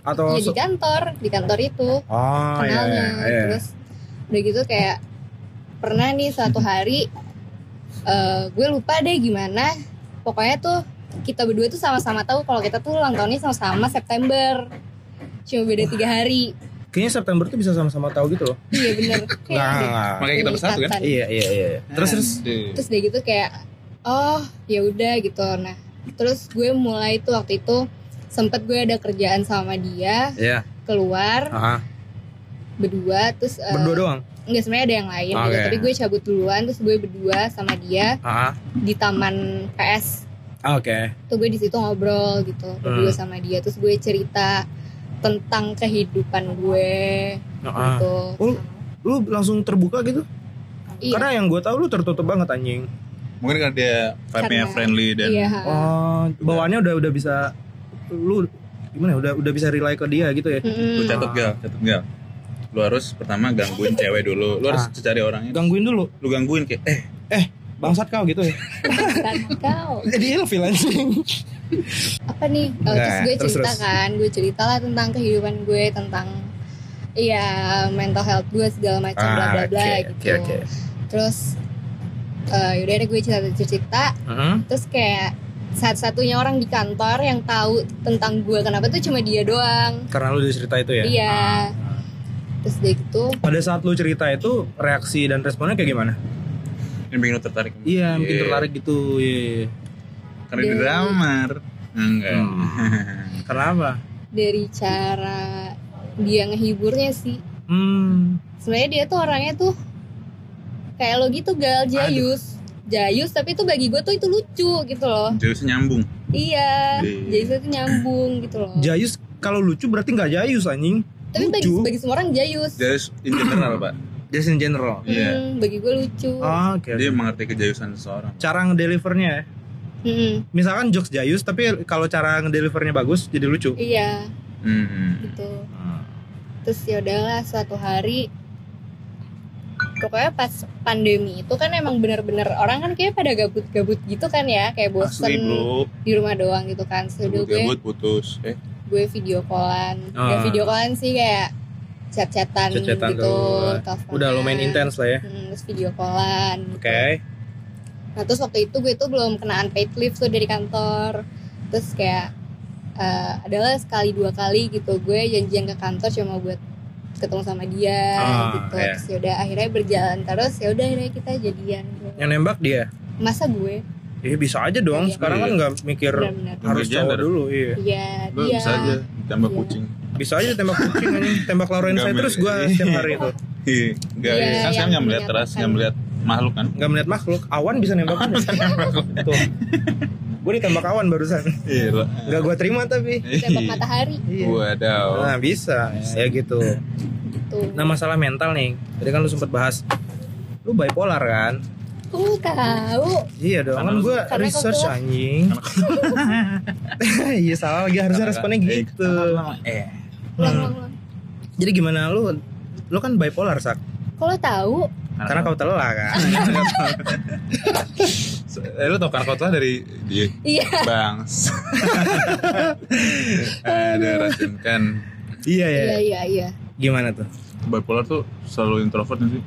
Atau ya di kantor di kantor itu Oh iya kenalnya iya. iya. terus udah gitu kayak pernah nih suatu hari eh, gue lupa deh gimana pokoknya tuh kita berdua tuh sama-sama tahu kalau kita tuh ulang tahunnya sama-sama September cuma beda tiga hari Kayaknya September tuh bisa sama-sama tahu gitu loh. iya ada nggak. Makanya kita bersatu kan? Iya iya iya. Terus terus Anjay. terus udah gitu kayak oh ya udah gitu nah terus gue mulai tuh waktu itu sempet gue ada kerjaan sama dia Iya. keluar Ah, berdua terus eh, berdua doang. Enggak sebenarnya ada yang lain gitu Oke. tapi gue cabut duluan terus gue berdua sama dia Ah, di taman PS oke. tuh gue di situ ngobrol gitu berdua Hmm. sama dia terus gue cerita tentang kehidupan gue Ah. gitu Oh, lu langsung terbuka gitu? iya Karena yang gue tahu lu tertutup banget anjing. Mungkin karena dia vibe-nya friendly dan iya Oh, bawaannya udah udah bisa lu gimana ya, udah udah bisa rely ke dia gitu ya. Lu Mm-mm. catat gal, catat gal. Lu harus pertama gangguin cewek dulu. Lu harus Ah. cari orangnya. Gangguin dulu. Lu gangguin kayak eh Bangsat kau gitu ya. Kau Jadi ilfil anjing. apa nih Oh, terus Nah, gue terus, cerita terus. kan gue cerita lah tentang kehidupan gue tentang iya mental health gue segala macam bla bla bla Ah, oke, gitu oke, oke. terus eh yaudah deh gue cerita cerita Heeh. terus kayak satu-satunya orang di kantor yang tahu tentang gue kenapa tuh cuma dia doang Karena lu cerita itu ya. iya terus dia gitu Pada saat lu cerita itu reaksi dan responnya kayak gimana? Ini bikin lu tertarik. Iya, bikin Iya. tertarik gitu. Iya. Karena di drummer. Enggak. Karena apa? dari cara dia ngehiburnya sih Hmm. sebenarnya dia tuh orangnya tuh kayak lo gitu gal jayus jayus tapi tuh bagi gue tuh itu lucu gitu loh Jadi nyambung. iya Iya. jayus itu nyambung gitu loh Jayus kalau lucu berarti nggak jayus anjing. tapi bagi, lucu. bagi semua orang jayus Jadi in general, Pak. Just in general. Iya. Hmm, bagi gue lucu Oh, Oke. Dia mengerti kejayusan seseorang. Cara ngedelivernya ya. Mm-mm. Misalkan jokes jayus tapi kalau cara ngedelivernya bagus jadi lucu. iya Hmm. gitu terus ya udahlah suatu hari pokoknya pas pandemi itu kan emang bener-bener orang kan kayak pada gabut-gabut gitu kan ya kayak bosen Asli, Bro. di rumah doang gitu kan Gabut-gabut putus. Eh, gue video callan Ah. Gak video callan sih kayak chat-chatan Chat-chatan gitu tuh. teleponan. Udah lumayan intens lah ya. Hmm, terus video callan Oke. gitu. nah terus waktu itu gue tuh belum kena unpaid leave tuh dari kantor terus kayak eh, adalah sekali dua kali gitu gue janjian ke kantor cuma buat ketemu sama dia Ah, gitu iya. terus yaudah akhirnya berjalan terus ya udah akhirnya kita jadian gitu. Yang nembak dia. masa gue Eh bisa aja dong. Iya. Sekarang kan nggak mikir benar-benar harus Yang cowok gender. dulu. Iya. iya bisa aja tembak Iya. kucing. Bisa aja tembak kucing anjing. Tembak Lauren saya terus gua setiap hari itu. Iya. Iya, kan saya yang nggak melihat teras, nggak melihat makhluk kan. Nggak melihat makhluk. Awan bisa nembak. Tuh. Gue ditembak awan barusan. Iya. Nggak gua terima tapi. tembak matahari Iya. Wadaw. Nah bisa, ya gitu. gitu Nah masalah mental nih, tadi kan lu sempet bahas, lu bipolar kan? Lu tahu Iya dong, Karena kan gue research anjing. Iya salah lagi harusnya responnya gitu. Eh, Hmm. ulang Jadi gimana lu? Lu kan bipolar sak, kalau tahu karena kau telah kan. eh, lu tau kan kau telah dari dia iya Bangs. Ada racun kan. iya ya. iya iya iya Gimana tuh? Bipolar tuh selalu introvert sih?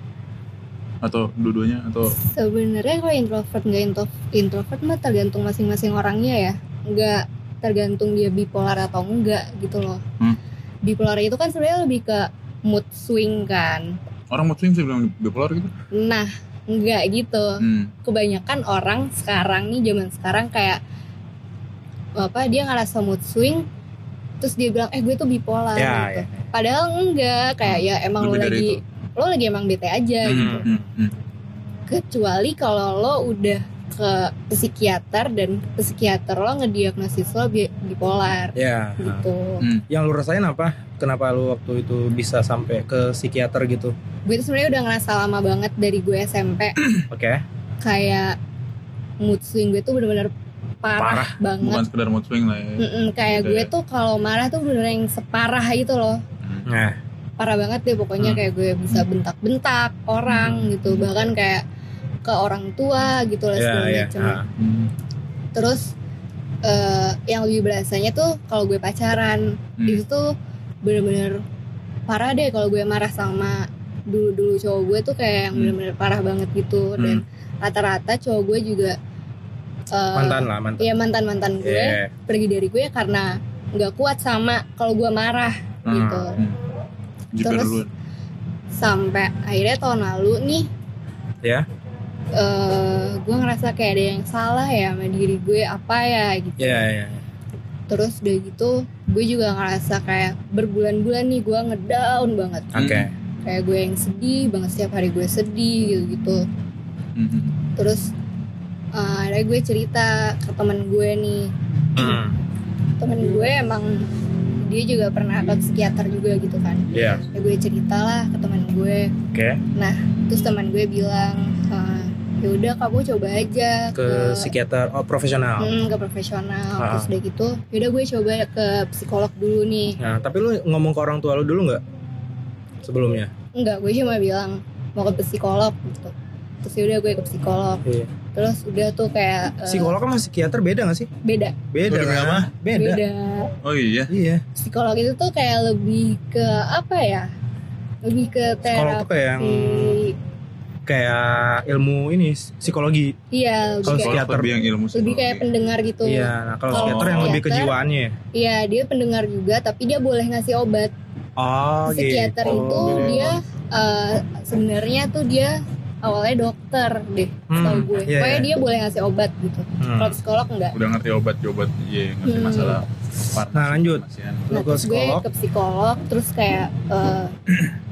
Atau dua-duanya atau sebenarnya kalau introvert nggak intro- introvert mah tergantung masing-masing orangnya ya nggak tergantung dia bipolar atau enggak gitu loh Hmm. bipolar itu kan sebenarnya lebih ke mood swing kan orang mood swing sih bilang bipolar gitu? nah enggak gitu Hmm. kebanyakan orang sekarang nih zaman sekarang kayak apa dia ngerasa mood swing terus dia bilang eh gue tuh bipolar Ya, gitu. ya. padahal enggak kayak ya emang lo Lebih lagi itu. Lo lagi emang bete aja Hmm, gitu hmm, hmm. kecuali kalau lo udah ke psikiater dan psikiater lo ngediagnosis lo bi- bipolar Ya. gitu Hmm. Yang lu rasain apa? Kenapa lu waktu itu bisa sampai ke psikiater gitu? gue tuh sebenarnya udah ngerasa lama banget dari gue SMP Oke. kayak mood swing gue tuh bener-bener parah, banget Bukan sekedar mood swing lah ya. Mm-mm, kayak Gitu gue ya. tuh kalau marah tuh bener yang separah itu loh Hmm. Nah, parah banget deh pokoknya Hmm. kayak gue bisa bentak-bentak orang gitu bahkan kayak ke orang tua gitu lah ya segala ya. macem Ah. Hmm. terus eh, yang lebih berasanya tuh kalau gue pacaran Hmm. itu tuh bener-bener parah deh kalau gue marah sama dulu-dulu cowok gue tuh kayak yang Hmm. bener-bener parah banget gitu dan rata-rata cowok gue juga eh, Mantan lah, mantan. ya mantan mantan gue Iya. pergi dari gue karena nggak kuat sama kalau gue marah Hmm. gitu Terus- sampai akhirnya tahun lalu nih Ya. eh gue ngerasa kayak ada yang salah ya sama diri gue apa ya gitu Ya ya. terus udah gitu gue juga ngerasa kayak berbulan-bulan nih gue ngedown banget Oke. kayak gue yang sedih banget setiap hari gue sedih gitu gitu Hmm, hmm. terus eh, akhirnya gue cerita ke temen gue nih Hmm. temen gue emang dia juga pernah ke psikiater juga gitu kan Iya. ya gue cerita lah ke teman gue Oke. terus teman gue bilang eh, ya udah kamu coba aja Ke psikiater oh profesional. Hmm, ke profesional Ah. terus udah gitu yaudah gue coba ke psikolog dulu nih Nah, tapi lu ngomong ke orang tua lu dulu nggak? Sebelumnya. enggak gue cuma bilang mau ke psikolog gitu terus yaudah gue ke psikolog Iya. Terus udah tuh kayak eh, Psikolog sama psikiater beda gak sih? beda Beda Beda kan? Beda. beda Oh iya. Iya. psikolog itu tuh kayak lebih ke apa ya lebih ke Psikolog tuh terapi kayak yang kayak ilmu ini psikologi. iya lebih Kalau kayak psikiater. lebih yang ilmu lebih kayak psikologi. pendengar gitu Iya, nah kalau Kalau psikiater yang lebih kejiwaannya. ya? iya dia pendengar juga tapi dia boleh ngasih obat Oh, psikiater gitu. itu dia eh, sebenarnya tuh dia awalnya dokter deh Hmm, tau gue iya, pokoknya iya. dia boleh ngasih obat gitu Hmm. kalau psikolog enggak udah ngerti obat obat iya ngerti Hmm. masalah part Nah, lanjut. Nah, terus gue psikolog. ke psikolog terus kayak eh,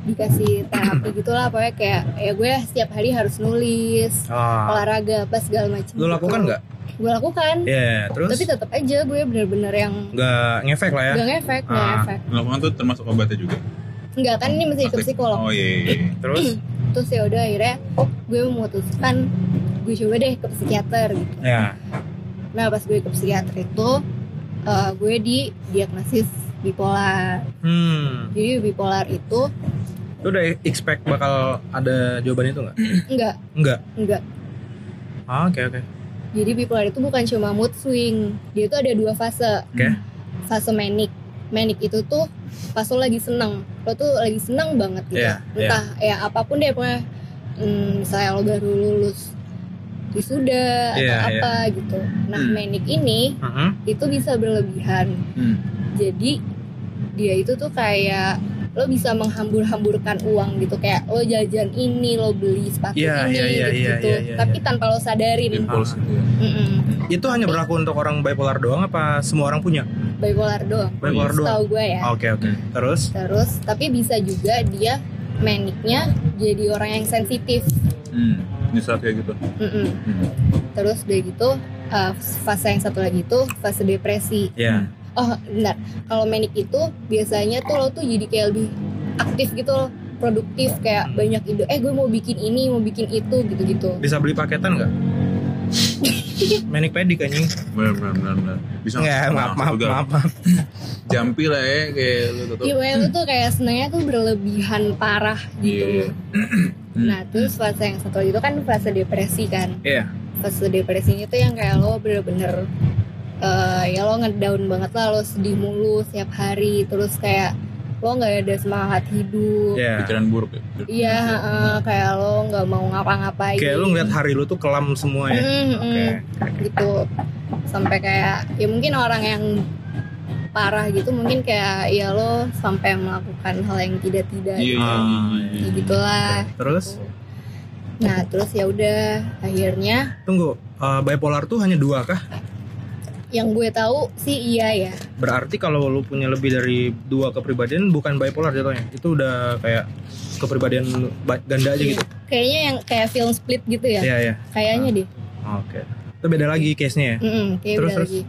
dikasih terapi gitulah pokoknya kayak ya gue setiap hari harus nulis Ah. olahraga apa segala macam Lu lakukan nggak? gue lakukan Iya, terus tapi tetap aja gue bener-bener yang nggak ngefek lah ya. gak ngefek gak Ah. ngefek melakukan tuh termasuk obatnya juga enggak kan ini masih ke psikolog oh iya, iya, iya. Terus terus ya udah akhirnya gue memutuskan gue coba deh ke psikiater gitu ya. nah pas gue ke psikiater itu eh, gue di diagnosis bipolar Hmm. jadi bipolar itu Lu udah expect bakal ada jawaban itu nggak? enggak Enggak. enggak Ah, Oke, oke. jadi bipolar itu bukan cuma mood swing dia itu ada dua fase Oke. fase manic manic itu tuh pas lo lagi seneng lo tuh lagi seneng banget gitu Iya, iya. entah ya apa pun deh pokoknya hmm, misalnya lo baru lulus wisuda atau Iya, iya. apa gitu nah Hmm. manic ini Mhm. itu bisa berlebihan Hmm. jadi dia itu tuh kayak lo bisa menghambur-hamburkan uang gitu kayak lo jajan ini lo beli sepatu Iya, ini iya, iya, gitu, iya, iya, iya, tapi iya. tanpa lo sadarin impuls gitu ya Mm-mm. Itu hanya berlaku untuk orang bipolar doang apa semua orang punya? bipolar doang Bipolar doang. setahu gue ya Oke, oke. Terus terus tapi bisa juga dia maniknya jadi orang yang sensitif hmm. di saat kayak gitu Mm-mm. hmm. terus udah gitu uh, fase yang satu lagi itu fase depresi ya. Oh benar kalau manic itu biasanya tuh lo tuh jadi kayak lebih aktif gitu loh produktif kayak banyak ide eh gue mau bikin ini mau bikin itu gitu gitu Bisa beli paketan nggak? Manic pedik anjing. benar benar benar benar bisa Enggak, masuk- maaf, maaf, juga. maaf, maaf. jampi lah ya kayak lu tuh Iya, tuh kayak senangnya tuh berlebihan parah gitu. Iya. Nah, terus fase yang satu lagi itu kan fase depresi kan. Iya. Fase depresinya tuh yang kayak lo bener-bener eh, ya lo ngedown banget lah, lo sedih mulu setiap hari, terus kayak lo nggak ada semangat hidup. Iya. pikiran buruk ya Iya, heeh, kayak lo nggak mau ngapa-ngapain. Kayak lu ngeliat hari lu tuh kelam semua ya. Mm, mm, Oke. gitu sampai kayak ya mungkin orang yang parah gitu mungkin kayak ya lo sampai melakukan hal yang tidak-tidak iya iya, Ah, iya, ya iya. gitulah Terus nah terus ya udah akhirnya tunggu, eh, bipolar tuh hanya dua kah? Yang gue tahu sih iya ya Berarti kalau lu punya lebih dari dua kepribadian bukan bipolar jatuhnya. Itu udah kayak kepribadian ba- ganda aja gitu. kayaknya yang kayak film split gitu ya Iya, iya. kayaknya deh Oke. Itu beda lagi case-nya ya. Mm-mm, kayak Terus, udah terus? lagi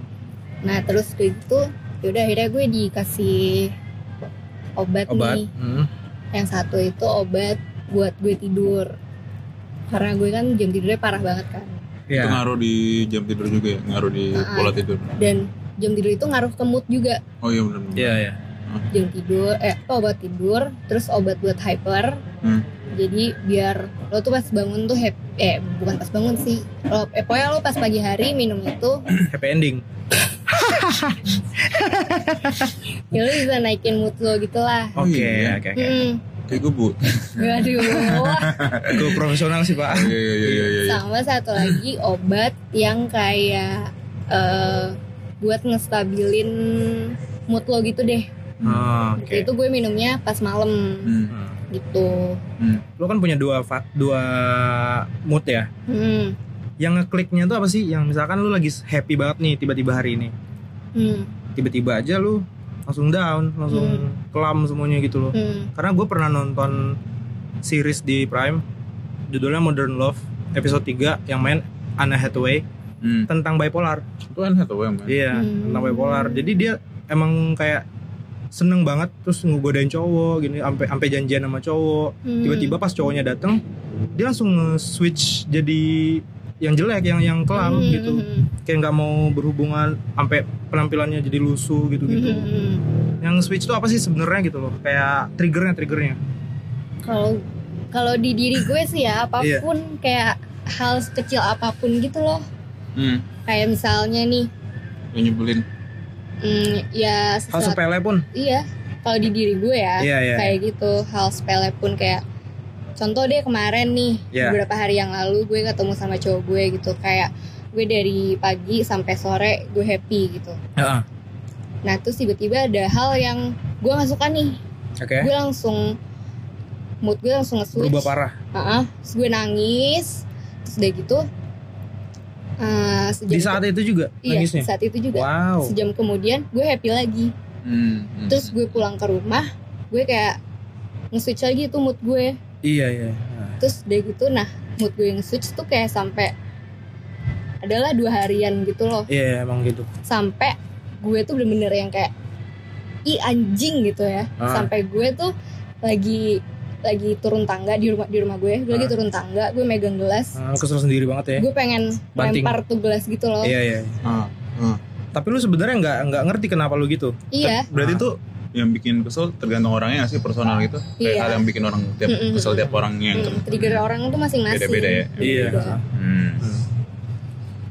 nah terus kayak gitu yaudah akhirnya gue dikasih obat, Obat. nih Hmm. yang satu itu obat buat gue tidur karena gue kan jam tidurnya parah banget kan itu Iya. ngaruh di jam tidur juga ya ngaruh di Ah. pola tidur dan jam tidur itu ngaruh ke mood juga oh iya benar Iya, iya. jam tidur eh apa, obat tidur terus obat buat hyper Hmm. jadi biar lo tuh pas bangun tuh happy eh bukan pas bangun sih lo eh pokoknya lo pas pagi hari minum itu Happy ending. ya lo bisa naikin mood lo gitu lah Oh, Oke, iya. oke, oke. Hmm. Kayak gue bu Waduh, Gue profesional sih, Pak. iya iya iya iya iya sama satu lagi obat yang kayak eh, buat ngestabilin mood lo gitu deh. Oh, Oke. Itu gue minumnya pas malam Hmm. Hmm. gitu. Hmm. Lo kan punya dua fa- dua mood ya. Hmm. Yang ngekliknya tuh apa sih? Yang misalkan lu lagi happy banget nih tiba-tiba hari ini. Hmm. Tiba-tiba aja lu langsung down, langsung kelam semuanya gitu loh. Hmm. Karena gue pernah nonton series di Prime judulnya Modern Love episode 3 yang main Anna Hathaway Hmm. tentang bipolar. itu kan satu yang main Iya, Hmm. tentang bipolar. Jadi dia emang kayak seneng banget terus ngegodain cowok gini sampai sampai janjian sama cowok. Hmm. Tiba-tiba pas cowoknya dateng dia langsung nge-switch jadi yang jelek, yang yang kelam Hmm. gitu. Kayak nggak mau berhubungan sampai penampilannya jadi lusuh gitu-gitu. Hmm. Hmm. Yang switch itu apa sih sebenarnya gitu loh? Kayak triggernya triggernya. Kalau kalau di diri gue sih ya Iya. apa pun kayak hal sekecil apa pun gitu loh. hmm. Kayak misalnya nih, yang nyebelin hmm, ya Hal sesuatu sepele pun. iya. Kalau di diri gue ya, Iya, iya. kayak gitu hal sepele pun kayak contoh deh kemarin nih Ya. beberapa hari yang lalu gue ketemu sama cowok gue gitu kayak gue dari pagi sampai sore gue happy gitu Heeh. nah terus tiba-tiba ada hal yang gue nggak suka nih Oke. gue langsung mood gue langsung nge-switch Berubah parah. Heeh, terus gue nangis terus udah gitu sejam Di saat itu juga iya, nangisnya. saat itu juga Wow. sejam kemudian gue happy lagi Hmm, hmm. terus gue pulang ke rumah gue kayak nge-switch lagi tuh mood gue Iya iya. Nah, terus udah gitu nah mood gue yang switch tuh kayak sampai adalah dua harian gitu loh Iya emang gitu. sampai gue tuh bener-bener yang kayak ih anjing gitu ya Ah. sampai gue tuh lagi lagi turun tangga di rumah di rumah gue gue lagi Ah. turun tangga gue megang gelas lu kesel sendiri banget ya. gue pengen Banting. lempar tuh gelas gitu loh Iya iya. Ah, ah. Tapi lu sebenarnya nggak nggak ngerti kenapa lu gitu. iya Berarti Ah. tuh yang bikin kesel tergantung orangnya sih personal gitu. Kayak Iya. hal yang bikin orang tiap kesel tiap orang yang Hmm, trigger orang tuh masing-masing beda-beda ya. Iya. Hmm.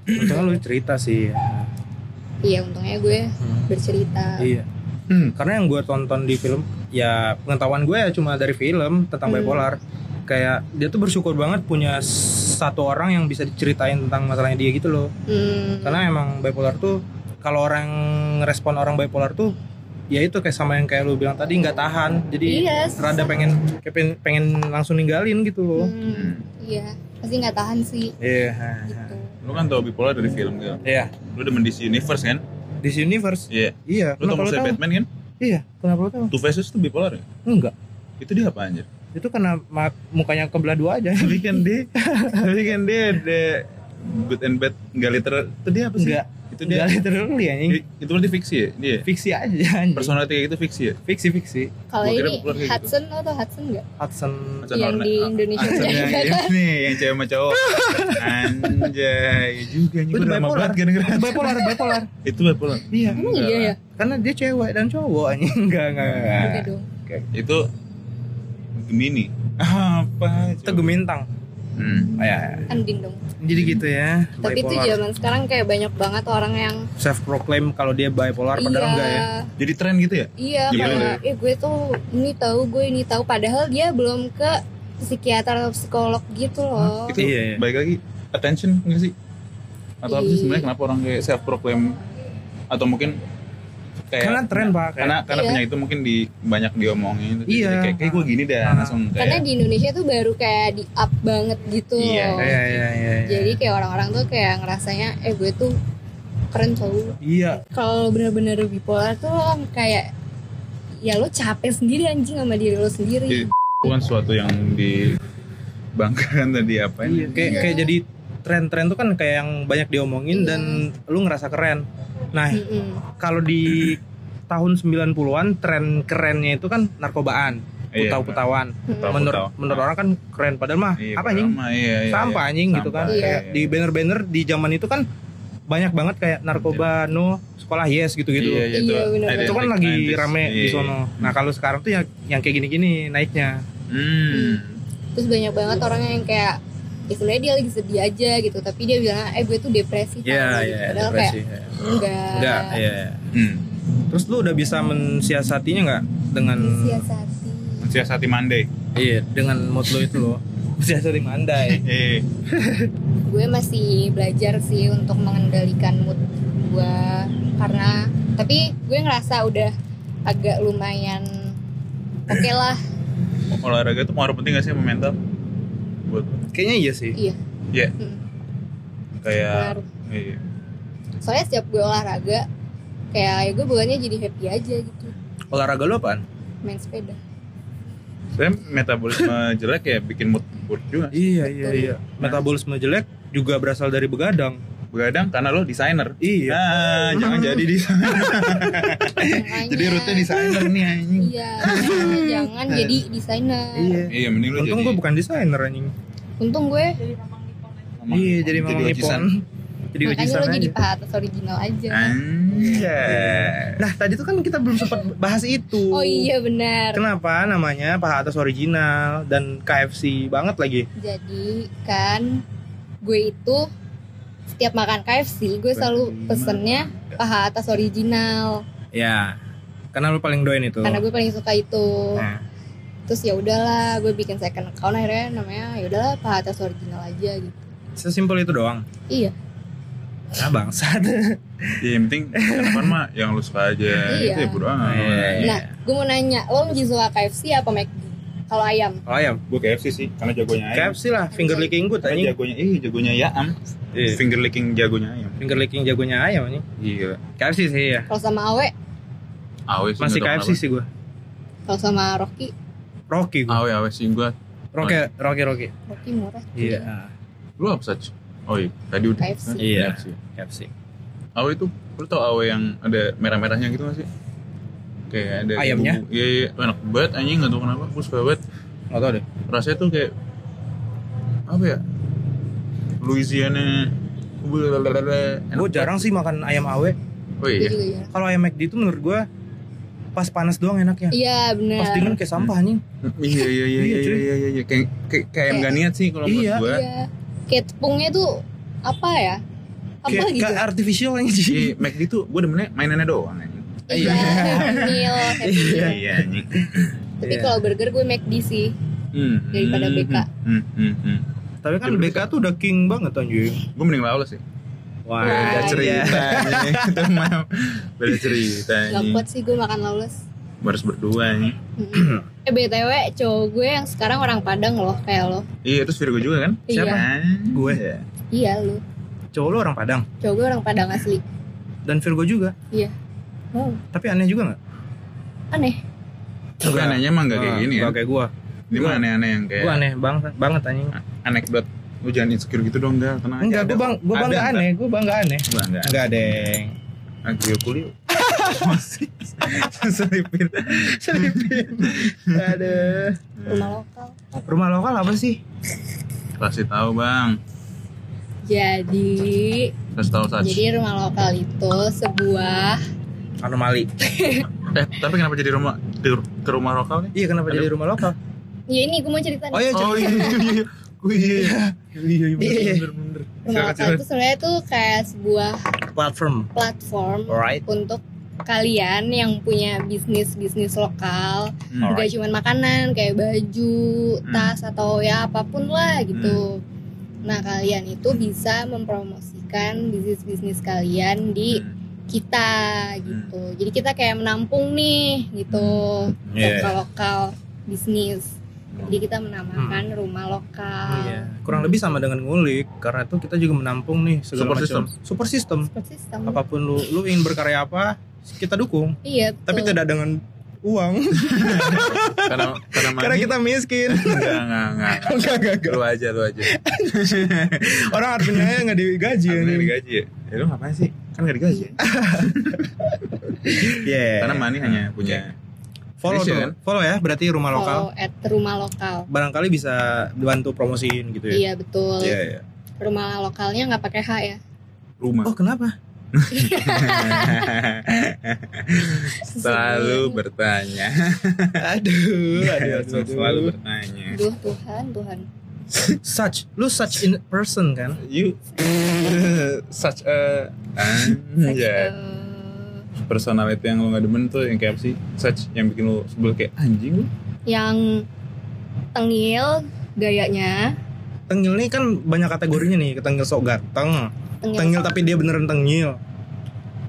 Untungnya lu cerita sih. iya untungnya gue Hmm. bercerita Iya. Hmm. Karena yang gue tonton di film ya pengetahuan gue ya cuma dari film tentang Hmm. bipolar. Kayak dia tuh bersyukur banget punya satu orang yang bisa diceritain tentang masalahnya dia gitu loh. Hmm, Karena emang bipolar tuh kalau orang respon orang bipolar tuh ya itu kayak sama yang kayak lu bilang tadi nggak tahan. Jadi Iya, rada pengen kayak pengen, pengen langsung ninggalin gitu loh. hmm, iya pasti nggak tahan sih Iya. gitu Lu kan tau bipolar dari film gitu. Iya. Lu demen DC Universe kan? DC Universe. Iya. Iya. Lu tau Kenapa lu maksudnya tahu? Batman kan? Iya. Kenapa lu tahu? Two Faces tuh bipolar ya? Enggak. Itu dia apa anjir? Itu karena mukanya kebelah dua aja. tapi kan dia tapi kan dia ada good and bad nggak literal itu dia apa sih Enggak. Itu dia Enggak literally anjing. I- itu berarti fiksi ya dia Fiksi aja anjing. personality kayak gitu fiksi ya Fiksi fiksi. kalau ini gitu. Hudson lo tau Hudson nggak Hudson Hudson Yang Hornet. di Indonesia Hudson yang kan? ini yang cewek sama cowok anjay juga nih udah lama banget gak denger Itu bipolar, bipolar. itu bipolar Iya. emang iya ya Karena dia cewek dan cowok anjing. Enggak, enggak, enggak. Itu Gemini apa Itu gemintang. Hmm. Oh, ya. Andin dong Jadi gitu ya. tapi bipolar. zaman sekarang kayak banyak banget orang yang self proclaim kalau dia bipolar padahal enggak ya. iya jadi tren gitu ya iya Gimana kayak eh gue tuh ini tahu gue ini tahu padahal dia belum ke psikiater atau psikolog gitu loh itu Iya, iya. baik lagi attention nggak sih atau apa sih Iya. sebenarnya kenapa orang kayak self proclaim atau mungkin kayak Karena tren, Pak. Kayak- karena karena Iya. penyakit itu mungkin di banyak diomongin Jadi Iya. kayak, kayak gue gini dah Ah. langsung karena kayak di Indonesia tuh baru kayak di up banget gitu Iya, loh. Iya, iya, iya. iya. jadi kayak orang-orang tuh kayak ngerasanya eh gue tuh keren cowok Iya. kalau bener-bener bipolar tuh lo kayak ya lo capek sendiri anjing sama diri lo sendiri Jadi, bukan sesuatu yang dibanggakan tadi apa Iya, ini kayak Iya. kayak jadi tren-tren tuh kan kayak yang banyak diomongin Iya. dan lu ngerasa keren. Nah, Mm-mm. kalau di tahun 90-an tren kerennya itu kan narkobaan, Iya, putau-putawan. Putau-putau. Menurut menurut orang kan keren padahal mah Iya, apa anjing? iya, iya, Sampah iya. anjing gitu kan. Iya. Kayak di banner-banner di zaman itu kan banyak banget kayak narkoba no sekolah yes gitu-gitu. Iya, iya, itu, Iya, Itu kan lagi 90s. rame di Iya. sono. Nah, kalau sekarang tuh yang yang kayak gini-gini naiknya. Hmm. terus banyak banget orang yang kayak ya sebenarnya dia lagi sedih aja gitu tapi dia bilang eh gue tuh depresi tau Iya, gitu. iya, padahal depresi. kayak enggak Enggak, iya. Hmm. Terus lu udah bisa mensiasatinya nggak dengan siasati Mensiasati Monday. iya dengan mood lu itu loh. Mensiasati mandai. Eh, gue masih belajar sih untuk mengendalikan mood gue karena tapi gue ngerasa udah agak lumayan oke lah olahraga itu pengaruh penting gak sih sama mental? Buat? Kayaknya iya sih. iya Iya. Hmm. Kayak Pengaruh. iya. soalnya setiap gue olahraga kayak ya gue bukannya jadi happy aja gitu Olahraga lu apaan? main sepeda Saya metabolisme jelek ya bikin mood buruk juga. Iya iya, iya. Metabolisme jelek juga berasal dari begadang. Begadang karena lo desainer. Iya. Ah, jangan jadi desainer. Jadi rute desainer nih anjing. iya jangan jadi desainer Iya. Iya, mending lo Untung jadi gue bukan desainer anjing. untung gue. Iya, jadi Jadi mamang. Nippon. Jadi makanya ujisan lo jadi pahat atas original aja Anjay. Nah, tadi tuh kan kita belum sempat bahas itu. oh iya benar Kenapa namanya paha atas original dan KFC banget lagi? jadi kan gue itu setiap makan KFC gue selalu pesennya paha atas original Ya. Karena lu paling doyan itu. karena gue paling suka itu Nah, terus ya udahlah gue bikin second account akhirnya namanya ya udahlah Pak Atas original aja gitu Sesimpel itu doang. iya Ah bangsat. Ya, yang penting yang depan mah yang lu suka aja Iya. itu ya bodo amat Iya. nah gue mau nanya lo lebih suka KFC apa McD kalau ayam Oh ayam. gue KFC sih karena jagonya ayam KFC lah, finger licking good Karena anjing. jagonya eh jagonya ayam Iya. finger licking jagonya ayam Finger licking jagonya ayam anjing. gila KFC sih ya. kalau sama Awe awe sih Masih KFC kenapa. sih gua. kalau sama Rocky Rocky gua. awe awe sih gue Rocky, Rocky, Rocky. Rocky murah Iya. lu apa saja oh iya tadi udah KFC. Iya. KFC. KFC. awe itu lu tau awe yang ada merah-merahnya gitu gak sih kayak ada Ayamnya? bumbu- iya iya. Enak banget anjing. Nggak tahu kenapa. Gue suka banget. Nggak tahu deh. rasanya tuh kayak apa ya? Louisiana. Enak Gue jarang sih makan ayam awe. oh Gue iya ya Kalau ayam McD itu menurut gua pas panas doang enaknya. iya benar Pas dingin kayak sampah anjing. iya iya iya Iya, iya iya iya iya. Kayak kayak kayak ayam gak niat sih kalau Iya. menurut gue iya. Kayak tepungnya tuh apa ya? Apa Kayak, gitu? kayak artificial anjing. Iya, McD tuh gue demennya mainannya doang anjing. Iya meal happy meal. Iya, iya tapi Iya. kalau burger gue McD sih Hmm, Daripada hmm, BK. Hmm, hmm, hmm. Tapi kan BK tuh udah king banget anjing. Gue mending lawless sih. Wah, Beda iya. cerita nih. Itu mah beda cerita nggak nih. kuat sih gue makan lawless Baris berdua nih. Eh btw cowok gue yang sekarang orang Padang loh kayak lo Iya, terus Virgo juga kan? Iya. Siapa? Gue. Iya. iya lu Cowok lu orang Padang cowok gue orang Padang asli dan Virgo juga. iya oh Tapi aneh juga nggak? aneh Tapi anehnya emang gak kayak gini ya. nggak kayak gua. Ini mah aneh-aneh yang kayak Gua aneh banget banget anjing. anekdot. Lu jangan insecure gitu dong, Gal. Tenang aja. Enggak, Ada gua bang, Ada, bangga aneh, gua bangga aneh. Bangga. Enggak, Deng. Agrio kuliah. Masih selipin. Selipin. Aduh. rumah lokal Rumah lokal apa sih? Kasih tahu, Bang. jadi Kasih tahu saja. jadi rumah lokal itu sebuah Anomali. Eh, tapi kenapa jadi rumah ke, ke rumah lokal nih? Iya, kenapa Ada- jadi rumah lokal? ya ini gue mau cerita nih Oh iya, Oh iya iya iya. Oh iya iya. Iya iya bener Iya. bener rumah lokal silakan. itu sebenarnya tuh kayak sebuah platform. platform Alright. untuk kalian yang punya bisnis bisnis lokal Hmm. nggak cuma makanan kayak baju Hmm. tas atau ya apa pun lah gitu nah kalian itu bisa mempromosikan bisnis bisnis kalian di Hmm. Kita gitu jadi kita kayak menampung nih gitu Iya. lokal lokal bisnis jadi kita menamakan rumah lokal Iya. Kurang lebih sama dengan ngulik karena itu kita juga menampung nih segala Support macam system. super system. Support system Apa pun lu lu ingin berkarya apa, kita dukung. iya Tapi betul. tidak dengan uang Karena karena karena money- kita miskin. enggak enggak enggak. Enggak, enggak, enggak. Lu aja lu aja. Orang adminnya nggak digaji ini. nggak digaji ya? Ya lu ngapain sih? Kan gak digaji ya? Iya. Karena money hanya punya follow Indonesia, tuh. kan? Follow ya, berarti rumah lokal. Follow at rumah lokal Barangkali bisa bantu promosiin gitu ya. iya betul Iya, iya. rumah lokalnya nggak pakai H ya rumah. Oh, kenapa? Selalu bertanya. Aduh, aduh, aduh, aduh. Selalu bertanya. Duh Tuhan Tuhan Such, lu such in person kan? You such a Such, anjay. eh, personality yang lu gak demen tuh yang kayak apa sih? Such yang bikin lu sebel kayak anjing lu. yang tengil gayanya Tengil nih kan banyak kategorinya nih, tengil sok ganteng, tengil, tengil tapi dia beneran tengil.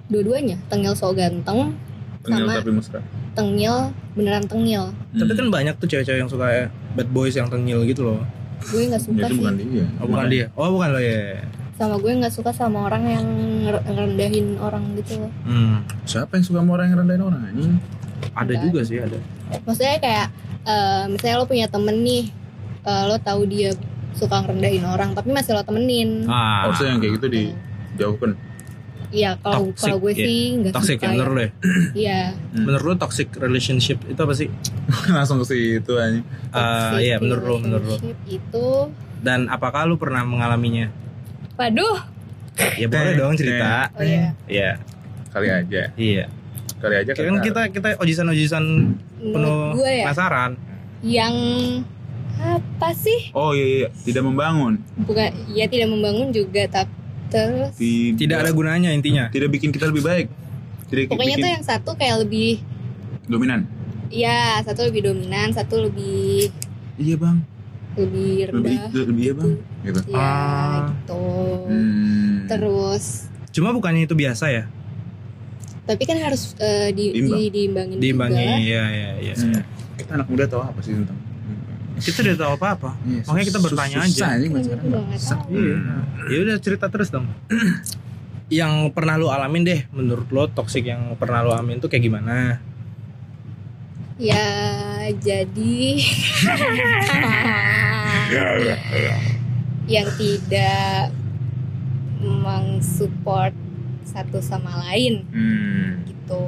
dua-duanya tengil so ganteng Tengil Sama. tapi mesra. tengil beneran tengil Tapi Hmm. kan banyak tuh cewek-cewek yang suka eh, bad boys yang tengil gitu loh. Gue nggak suka itu sih bukan dia. Oh, bukan dia. Oh, bukan lo ya. sama gue nggak suka sama orang yang nger- ngerendahin orang gitu loh Hmm. Siapa yang suka sama orang yang rendahin orang anjing? Ada Nggak juga sih, ada. maksudnya kayak eh, misalnya lo punya temen nih eh, lo tahu dia suka ngerendahin orang tapi masih lo temenin Ah. Harusnya yang kayak gitu dijauhkan. Iya kalau Toxic, kalau gue iya. sih nggak Toxic suka ya ya. menurut lo ya? Iya. Hmm. Menurut lo toxic relationship itu apa sih? Langsung ke situ. Ah, Toxic iya menurut lo, menurut lo. relationship Itu, Dan apakah lo pernah mengalaminya? waduh. Ya boleh dong cerita. Oh iya. Iya, Kali aja. iya. Kali aja Kan kita kita ojisan-ojisan penuh gue ya, penasaran. yang apa sih? Oh iya iya, tidak membangun. Bukan, ya tidak membangun juga, tapi terus Tidak, Tidak ada gunanya intinya. tidak bikin kita lebih baik. Tidak pokoknya bikin tuh yang satu kayak lebih dominan. ya satu lebih dominan satu lebih Iya bang. lebih Lebih rendah lebih ya bang. Gitu. ya Ah. gitu Hmm. terus Cuma bukannya itu biasa ya? tapi kan harus eh, di, Diimbang. di- diimbangin Diimbangi, juga iya iya iya. Hmm. Kita anak muda tahu apa sih tentang? Kita udah tahu apa-apa. Iya, Makanya kita bertanya susah aja. sekarang. nggak tahu. Iya. Ya udah cerita terus dong. yang pernah lu alamin deh, menurut lo toxic yang pernah lu alamin tuh kayak gimana? ya jadi yang tidak mensupport satu sama lain Hmm. gitu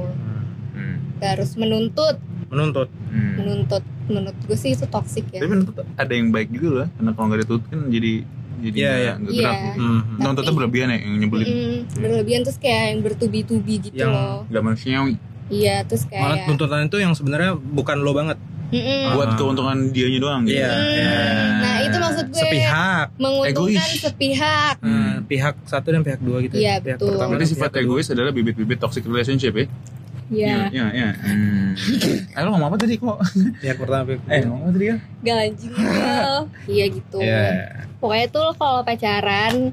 Hmm. harus menuntut Menuntut. Hmm. menuntut menurut gue sih itu toxic ya Tapi menurut ada yang baik gitu loh, karena kalau nggak ditutup kan jadi jadi Iya, nggak- iya. nggak Iya. gerak. Hmm. Nuntutnya Tapi- berlebihan ya, yang nyebelin. Mm-mm, berlebihan terus kayak yang bertubi-tubi gitu Yang- loh Gak manusiawi. iya terus Malah kayak tuntutan itu yang sebenarnya bukan lo banget. Mm-mm. Buat keuntungan dianya doang. gitu. Iya. Hmm, nah itu maksud gue Sepihak. menguntungkan Egois. sepihak Eh, pihak satu dan pihak dua gitu. Iya, Pihak betul. pertama Berarti sifat pihak kedua. egois adalah bibit-bibit toxic relationship ya? Ya Iya, iya. Hmm. Eh lo ngomong apa tadi kok? Pihak pertama pihak Eh ngomong apa tadi ya? gak anjing iya gitu Iya. pokoknya tuh lo kalau pacaran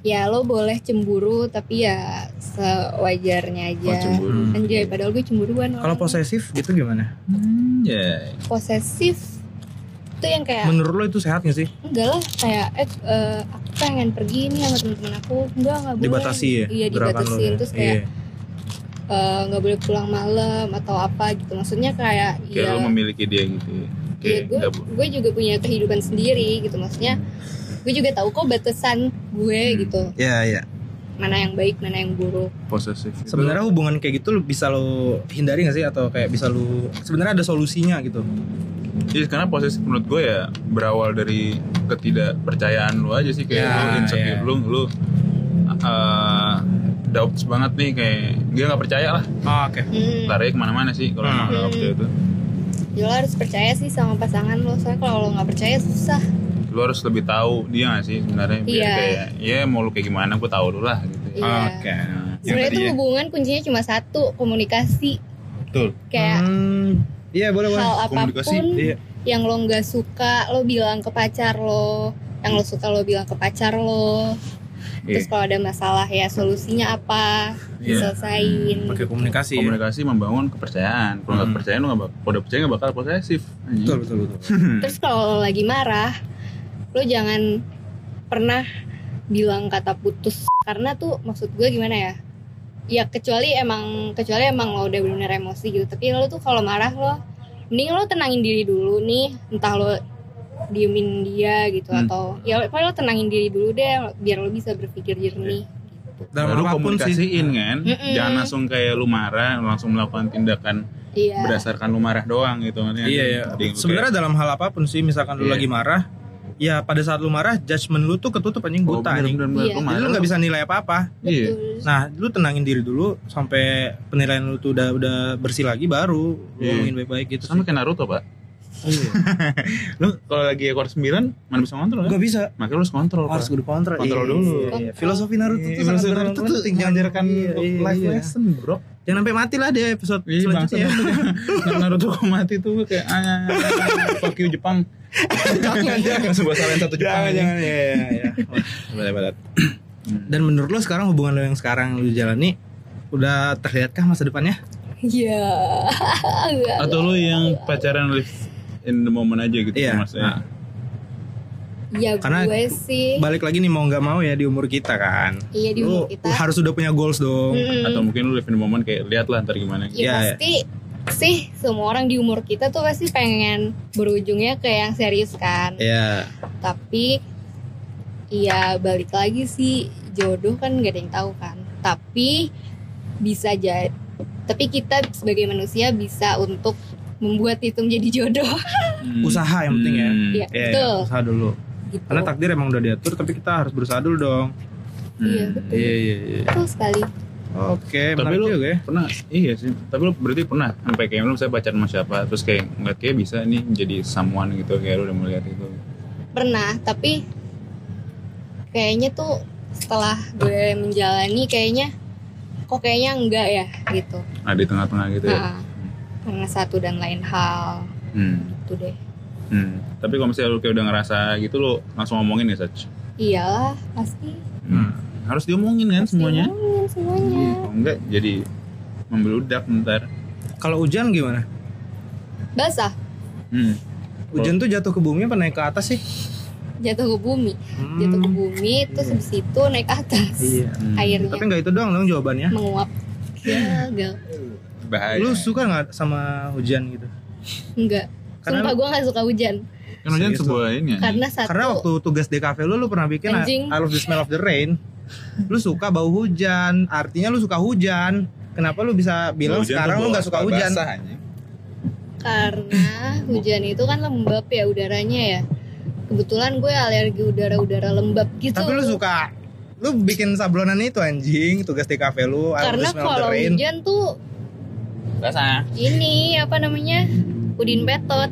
ya lo boleh cemburu tapi ya sewajarnya aja Oh, cemburu. anjay padahal gue cemburuan Kalau posesif gitu gimana? Hmm, ya. posesif itu yang kayak Menurut lo itu sehat gak sih? enggak lah kayak eh, eh, aku pengen pergi nih sama temen-temen aku enggak enggak boleh Dibatasi ya? iya gerakan lo dibatasin ya? terus kayak Iya. Eh, nggak boleh pulang malam atau apa gitu maksudnya kayak Kayak ya lo memiliki dia gitu. ya. Iya, Kayak gue, bu- gue juga punya kehidupan sendiri gitu maksudnya gue juga tahu kok batasan gue Hmm. gitu Iya, iya. mana yang baik mana yang buruk posesif. Sebenarnya hubungan kayak gitu lo bisa lo hindari gak sih atau kayak bisa lo sebenarnya ada solusinya gitu. Iya, karena posesif menurut gue ya berawal dari ketidakpercayaan lu aja sih kayak Ya, lu insecure ya. lu lu uh, doubts banget nih kayak dia nggak percaya lah Oh, Oke. hmm. lari ke mana-mana sih kalau Hmm. percaya itu ya lo harus percaya sih sama pasangan lo soalnya kalau lo nggak percaya susah lu harus lebih tahu dia nggak sih sebenarnya biar Iya. kayak ya mau lu kayak gimana gue tahu dulu lah gitu Iya. Oke. Nah, yang sebenarnya tuh ya. hubungan kuncinya cuma satu komunikasi betul kayak Hmm, Iya boleh boleh. hal komunikasi. apa pun Iya. yang lo nggak suka lo bilang ke pacar lo yang lo suka lo bilang ke pacar lo terus Iya. kalau ada masalah ya solusinya apa Iya. diselesain Pakai komunikasi. ya? komunikasi membangun kepercayaan kalau nggak Hmm. percaya lu nggak kalau udah percaya nggak bakal posesif. Betul betul betul. Terus kalau lagi marah, lo jangan pernah bilang kata putus karena tuh maksud gue gimana ya? Ya kecuali emang kecuali emang lo udah benar emosi gitu. Tapi lo tuh kalau marah lo mending lo tenangin diri dulu nih, entah lo diemin dia gitu Hmm. atau ya lo tenangin diri dulu deh biar lo bisa berpikir jernih. Dalam Lalu apa pun sih. komunikasiin kan Mm-mm. jangan langsung kayak lu marah langsung melakukan tindakan Iya. berdasarkan lu marah doang gitu maksudnya Iya ya. Lu Sebenarnya dalam hal apa pun sih, misalkan lu Iya. lagi marah, ya pada saat lu marah, judgement lu tuh ketutup anjing oh, buta bener, anjing. bener, bener. Iya. Lu Jadi lu nggak bisa nilai apa-apa. iya Betul. Nah, lu tenangin diri dulu sampai penilaian lu tuh udah udah bersih lagi baru lu Iya. ngomongin baik-baik gitu. sama sih. kayak Naruto pak Iya. lu kalau lagi ekor 9 mana bisa kontrol kan Gak bisa. makanya lu harus kontrol. Harus kudu kontrol. Kontrol Iya, dulu. iya, iya. Filosofi Naruto Iya, tuh filosofi sangat Naruto tuh penting. mengajarkan Iya, iya, life iya. lesson bro Jangan sampai mati lah dia episode Iya bangsa selanjutnya. Yang Naruto kok mati tuh kayak ah, Fuck you Jepang jangan jangan Sebuah salah satu Jepang jangan jangan ya ya ya. Boleh boleh. Dan menurut lo sekarang hubungan lo yang sekarang lo jalani udah terlihatkah masa depannya? Iya. Atau lu yang pacaran live in the moment aja gitu Iya. maksudnya Ya Karena gue sih. Balik lagi nih mau nggak mau ya di umur kita kan. Iya di Lu umur kita. harus udah punya goals dong. Mm-mm. Atau mungkin lu live in the moment kayak lihat lah ntar gimana gitu Ya, Iya, iya. pasti sih semua orang di umur kita tuh pasti pengen berujungnya ke yang serius kan. Iya. Tapi ya balik lagi sih jodoh kan gak ada yang tahu kan. Tapi bisa jadi tapi kita sebagai manusia bisa untuk membuat itu menjadi jodoh Hmm. Usaha yang penting ya. Hmm. Iya, Iya, betul. usaha dulu. gitu. Karena takdir emang udah diatur tapi kita harus berusaha dulu dong. Iya, Hmm. betul. Iya iya iya. Betul sekali. Oke, Tapi menarik lu juga ya. pernah iya sih tapi lu berarti pernah sampai kayak lu misalnya pacaran sama siapa terus kayak ngeliat kayak bisa nih jadi someone gitu kayak lu udah melihat itu Pernah, tapi kayaknya tuh setelah gue menjalani kayaknya kok kayaknya enggak ya gitu. nah di tengah-tengah gitu ya Nah, karena satu dan lain hal Hmm. itu deh Hmm. Tapi kalau misalnya lu kayak udah ngerasa gitu lu langsung ngomongin ya, Sach? iyalah pasti Hmm. Harus diomongin kan semuanya? Ngomongin semuanya Kalau enggak jadi membeludak ntar. Kalau hujan gimana? basah Hmm. Hujan tuh jatuh ke bumi apa naik ke atas sih? jatuh ke bumi Hmm. jatuh ke bumi terus habis itu naik ke atas Iya. Hmm. airnya Tapi nggak itu doang dong jawabannya. menguap gagal Bahaya. Lu suka nggak sama hujan gitu? enggak Karena- sumpah gue nggak suka hujan kan hujan sebuah ini ya. karena satu Karena waktu tugas di kafe lu, lu pernah bikin I, Anjing. I love the smell of the rain. Lu suka bau hujan, artinya lu suka hujan. Kenapa lu bisa bilang Hujan sekarang lu nggak suka hujan? basah, karena hujan itu kan lembab ya udaranya ya kebetulan gue alergi udara-udara lembab gitu Tapi lu suka lu bikin sablonan itu anjing tugas di kafe lu karena kalau rain. hujan tuh Basah. ini apa namanya udin petot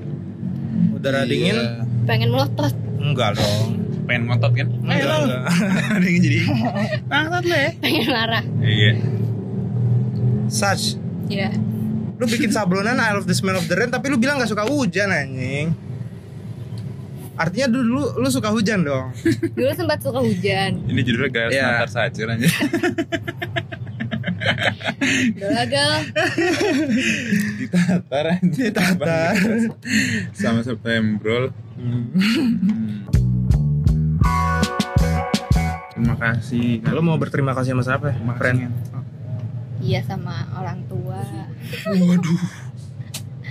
Udara Iya. dingin pengen melotot enggak dong. Pengen ngotot kan? Enggak, enggak. Dingin jadi. Bangsat lu ya. pengen marah Iya. Such ya lu bikin sablonan I love the smell of the rain tapi lu bilang nggak suka hujan anjing. Artinya dulu lu suka hujan dong. dulu sempat suka hujan Ini judulnya garis Iya. natar saja aja. udah gagal Ditatar aja. Ditatar. Sama September. Hmm. Terima kasih. Lu mau berterima kasih sama siapa? Kasih, Friend. Iya sama orang tua Waduh.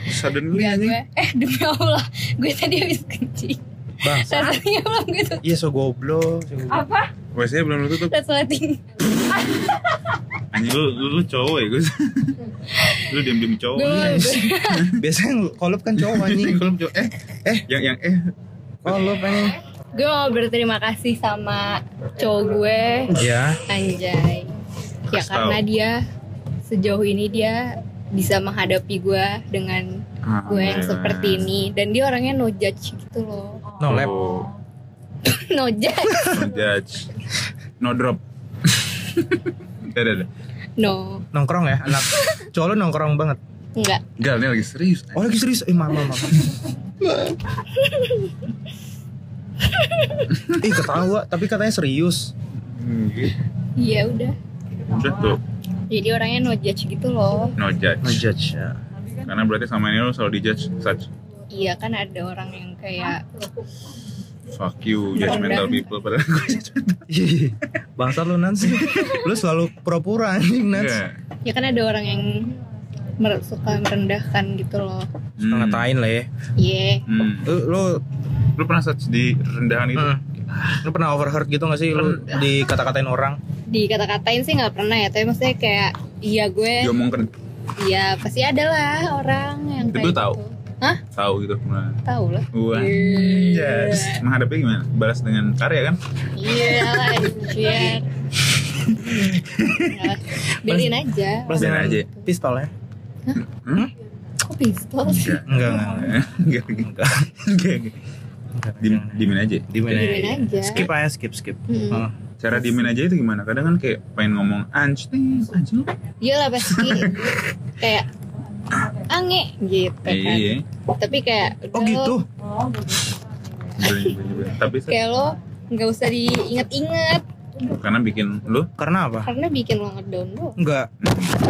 Suddenly anjing. gue eh demi Allah gue tadi habis kencing Bang. rasanya belum gitu Iya so goblok. so goblok. Apa? WC belum lu tutup. resleting Anjing lu, lu, lu cowok ya Gus. lu diam-diam cowok. gue Biasanya kolup kan cowok anjing. Kalau cowok eh eh yang yang eh Kolup anjing. gue mau berterima kasih sama cowok gue Iya. Anjay Ya Kasih karena tahu. dia Sejauh ini dia Bisa menghadapi gue Dengan gue yang seperti ini Dan dia orangnya no judge gitu loh No lab. Oh, No judge no judge. No drop. Ada ada. No Nongkrong ya anak. Cowok lu nongkrong banget. Enggak Enggak, ini lagi serius. Oh lagi serius? Eh mama mama. Ih ketawa tapi katanya serius. Iya udah Udah tuh, Jadi orangnya no judge gitu loh no judge. No judge ya. Karena berarti sama ini lu selalu dijudge such Iya kan ada orang yang kayak fuck you judgmental people padahal gue judgmental. Ih, Bangsa lu Nans. lu selalu pura-pura anjing Nans. Enggak. Ya kan ada orang yang mer- Suka merendahkan gitu loh Suka Hmm. ngatain lah ya. Iya Hmm. Lu lu, Lu pernah such di rendahan itu? hmm, lu pernah overheard gitu gak sih lu dikata-katain orang? Dikata-katain sih nggak pernah ya Tapi maksudnya kayak Iya gue Diomongkan Iya pasti ada lah orang yang Itu kayak tahu? gitu. Hah? tahu gitu pernah. Tahu lah. Wah. Iya. Yes. Menghadapi gimana? Balas dengan karya kan? Iya lah, anjir. Biarin aja. Biarin aja. pistol ya? Hmm? Kok pistol sih? Enggak. Enggak, enggak. Enggak. Enggak. Enggak. enggak. Dim, dimin aja. Dimin Dimin aja. Skip aja, skip, skip. Mm-mm. Oh. Cara dimin aja itu gimana? Kadang kan kayak pengen ngomong anj, anj lu. Iya lah pasti kayak ange gitu kan. Iya. Tapi kayak Oh gitu? Tapi kayak lo nggak usah diinget-inget karena bikin lu Karena apa? karena bikin lo ngedown lo. Enggak.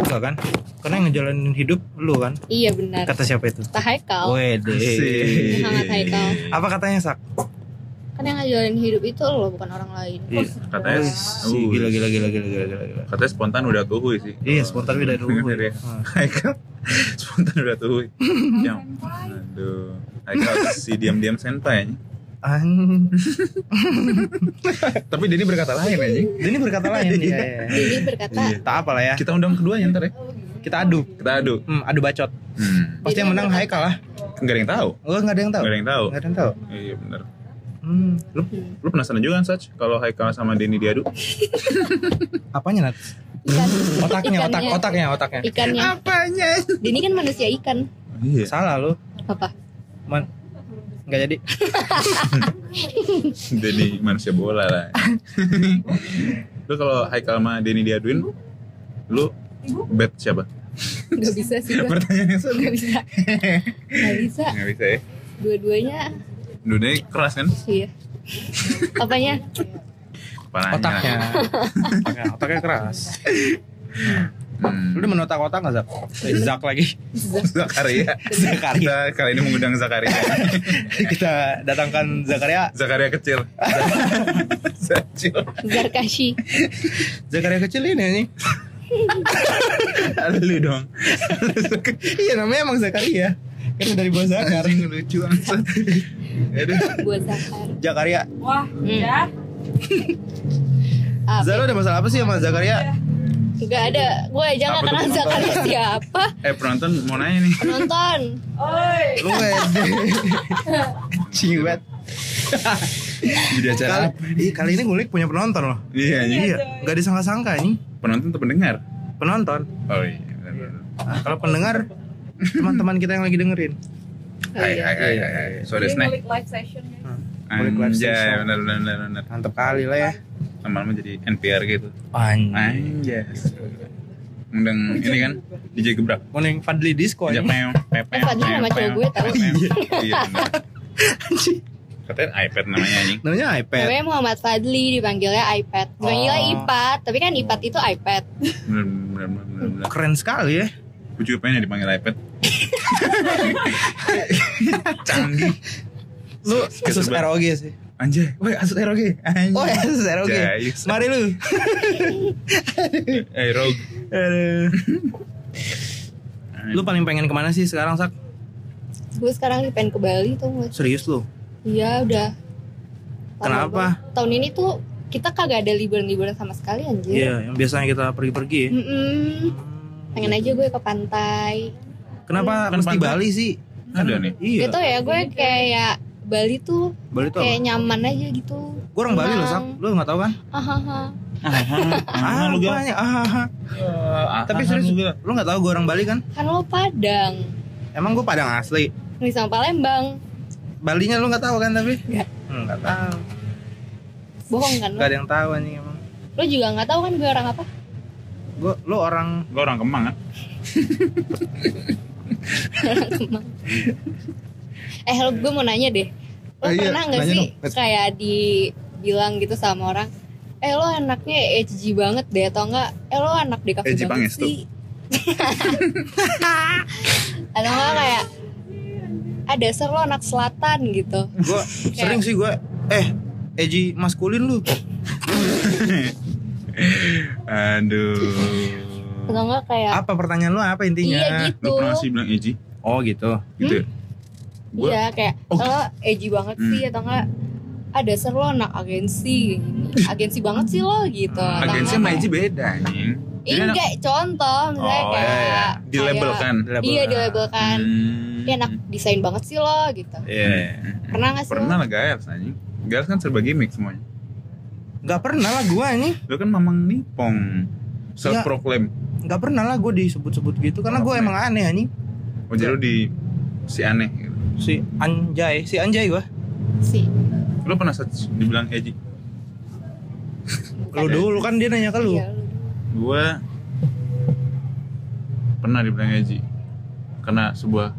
Enggak kan? Karena yang ngejalanin hidup lu kan? Iya benar. Kata siapa itu? Kata Haikal. Wede. Hangat Haikal. Apa katanya Sak? Kan yang ngejalanin hidup itu lo bukan orang lain. Iya. katanya Si, uh, gila gila gila gila gila gila. katanya spontan udah tuh sih. Iya, spontan udah tuh. Ya. Haikal spontan udah tuh. Yang aduh. Haikal si diam-diam senpai anjing. An. Tapi Denny berkata lain anjing. Ini berkata lain ya. ya. Jadi berkata Iya. Tak apa lah ya. Kita undang keduanya ntar ya. Kita adu. Kita adu. Hmm, adu bacot. Hmm. Pasti yang menang Haikal lah. Enggak ada yang tahu. Oh, enggak ada yang tahu. Enggak ada yang tahu. Enggak ada yang tahu. Iya benar. Hmm. Lu lu penasaran juga kan Sach kalau Haikal sama Denny diadu? Apanya Nat? ikan. Otaknya, otak, otaknya, otaknya. Ikannya. Apanya? Ini kan manusia ikan. Iya. Salah lu. Apa? Man. Enggak jadi. Denny manusia bola lah. lu kalau Haikal sama Denny diaduin, lu bet siapa? Gak bisa sih gue Pertanyaan yang sulit. Gak bisa Gak bisa Nggak bisa ya. Dua-duanya Dunia keras kan? Iya Apanya? Kepalanya. Otaknya. otaknya, otaknya keras. Hmm. Lu demen otak-otak nggak Zak? Eh, Zak lagi. Zakaria. Zakaria. Kita kali ini mengundang Zakaria. Kita datangkan Zakaria. Zakaria kecil. Zacil. Zarkashi Zakaria kecil ini nih. Lu dong. iya namanya emang Zakaria. Kan dari bawah Zakar. Anjing lucu bangsat. Aduh. Buat Zakar Zakaria. Wah, Hmm. ya. Zara ada masalah apa sih sama Zakaria? Gak ada Gue aja gak kenal Zakaria siapa Eh penonton mau nanya nih. Penonton Oi. Lu. Ciwet. Jadi acara Kali, kali ini ngulik punya penonton loh. Iya, anjing. Iya, nggak disangka-sangka ini Penonton atau pendengar? penonton. Oh iya. Nah, kalau pendengar teman-teman kita yang lagi dengerin. Hai iya. hai hai hai. Ini snack. ngulik live session ya. Live benar benar benar benar. Mantep kali lah ya. Lama-lama jadi NPR gitu. Anjay. Undang ini kan DJ Gebrak. Kuning Fadli Disco pepeng. Eh, Fadli nama cowok gue tahu. Iya. benar. Katanya iPad namanya anjing. Namanya iPad. Namanya Muhammad Fadli dipanggilnya iPad Dipanggilnya Oh. iPad Tapi kan iPad itu iPad. Keren sekali ya. Gue juga pengen ya dipanggil iPad. Canggih. Lu Asus ROG sih. Anjay, woi Asus ROG. Anjay. Oh, ya, Asus ROG. Jayus. Mari lu. Eh, ROG. Lu paling pengen ke mana sih sekarang, Sak? Gue sekarang nih pengen ke Bali tuh nggak? Serius lu? Iya udah Kenapa? Tahun ini tuh kita kagak ada liburan-liburan sama sekali anjir Iya, yang biasanya kita pergi-pergi ya. Pengen aja gue ke pantai Kenapa Kan mesti pantai. Bali sih? Ada nih. Iya. Gitu ya gue kayak Bali tuh Bali tuh kayak apa? nyaman aja gitu Gue orang Bali loh, Sak. Lu gak tau kan? Hahaha. Ah, lu gak? apanya? Ah, ah, ah. Tapi serius, lu gak tau gue orang Bali kan? Kan lo Padang Emang gue Padang asli. Nih sama Palembang Balinya lu gak tahu kan tapi? Nggak. Hmm, Gak tahu. Bohong kan Gak ada yang tahu anjing emang. Lo juga gak tahu kan gue orang apa Gue lu orang Gue orang Kemang kan? Eh lo gue mau nanya deh Lo Oh, iya, pernah gak nanya sih dong. kayak dibilang gitu sama orang Eh lo anaknya edgy banget deh Atau enggak Eh lo anak DKV Edgy banget sih Atau enggak kayak Ah dasar lo anak selatan gitu gue sering sih gue eh Eji maskulin lu. Aduh. Atau enggak kayak Apa pertanyaan lu apa intinya? Iya gitu Lu pernah sih bilang Eji? Oh gitu. Gitu ya? Gua- Iya kayak Oh. Lo edgy banget Hmm. sih Atau enggak Ah dasar lo anak agensi gini. Agensi banget sih lo gitu Atau Agensi enggak sama Eji beda anjing. Enggak, contoh misalnya Oh, kayak iya, iya. Dilabelkan. kayak- Iya, dilabelkan. Hmm. Dia anak desain banget sih lo gitu. Iya. Pernah gak sih Pernah lo? lah Gaels anjing. Gaels kan serba gimmick semuanya. Gak pernah lah gue ini. Lu kan mamang nipong. Self proclaim. Gak pernah lah gue disebut-sebut gitu karena gue emang aneh anjing. Oh jadi lu di si aneh gitu. Si Anjay, si Anjay gue. Si. Lu pernah search dibilang Eji? Lu dulu kan dia nanya ke lu. Iya. Gua pernah dibilang Eji karena sebuah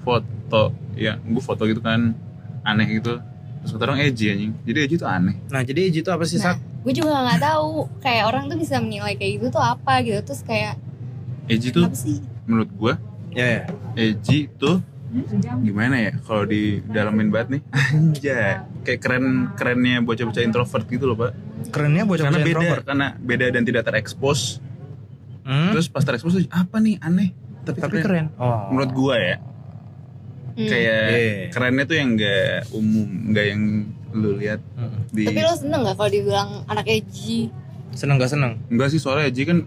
foto ya gue foto gitu kan aneh gitu terus kata orang Eji anjing jadi Eji tuh aneh Nah jadi Eji itu apa sih Nah, Sak? Gue juga gak tahu kayak orang tuh bisa menilai kayak gitu tuh apa gitu terus kayak Eji tuh apa sih? menurut gua Ya ya. Eji tuh gimana ya kalau di dalamin banget nih anjay kayak keren kerennya bocah-bocah introvert gitu loh pak Kerennya bocah karena bocah beda introvert. karena beda dan tidak terekspos Hmm? terus pas terekspos tuh, apa nih aneh tapi, Tapi keren. keren. Oh. menurut gua ya Hmm. kayak Iya. kerennya tuh yang enggak umum enggak yang lu lihat Hmm. di Tapi lo seneng gak kalau dibilang anak edgy? Seneng gak seneng? enggak sih soalnya Eji kan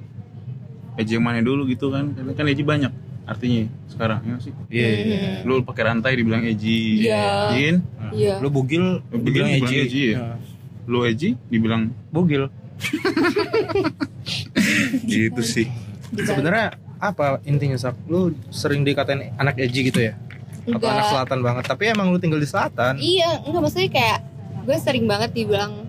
Eji yang mana dulu gitu kan karena kan Eji banyak artinya sekarang ya sih Iya. iya, iya. Hmm. lu pakai rantai dibilang Eji Iya. Iya. Lu bugil, Lu bugil dibilang Eji. Eji ya? Nah, lu Eji dibilang Bugil. gitu sih Sebenarnya apa intinya Sak? Lu sering dikatain anak Eji gitu ya? Atau Enggak. anak selatan banget, tapi emang lu tinggal di selatan. Iya, enggak maksudnya kayak gue sering banget dibilang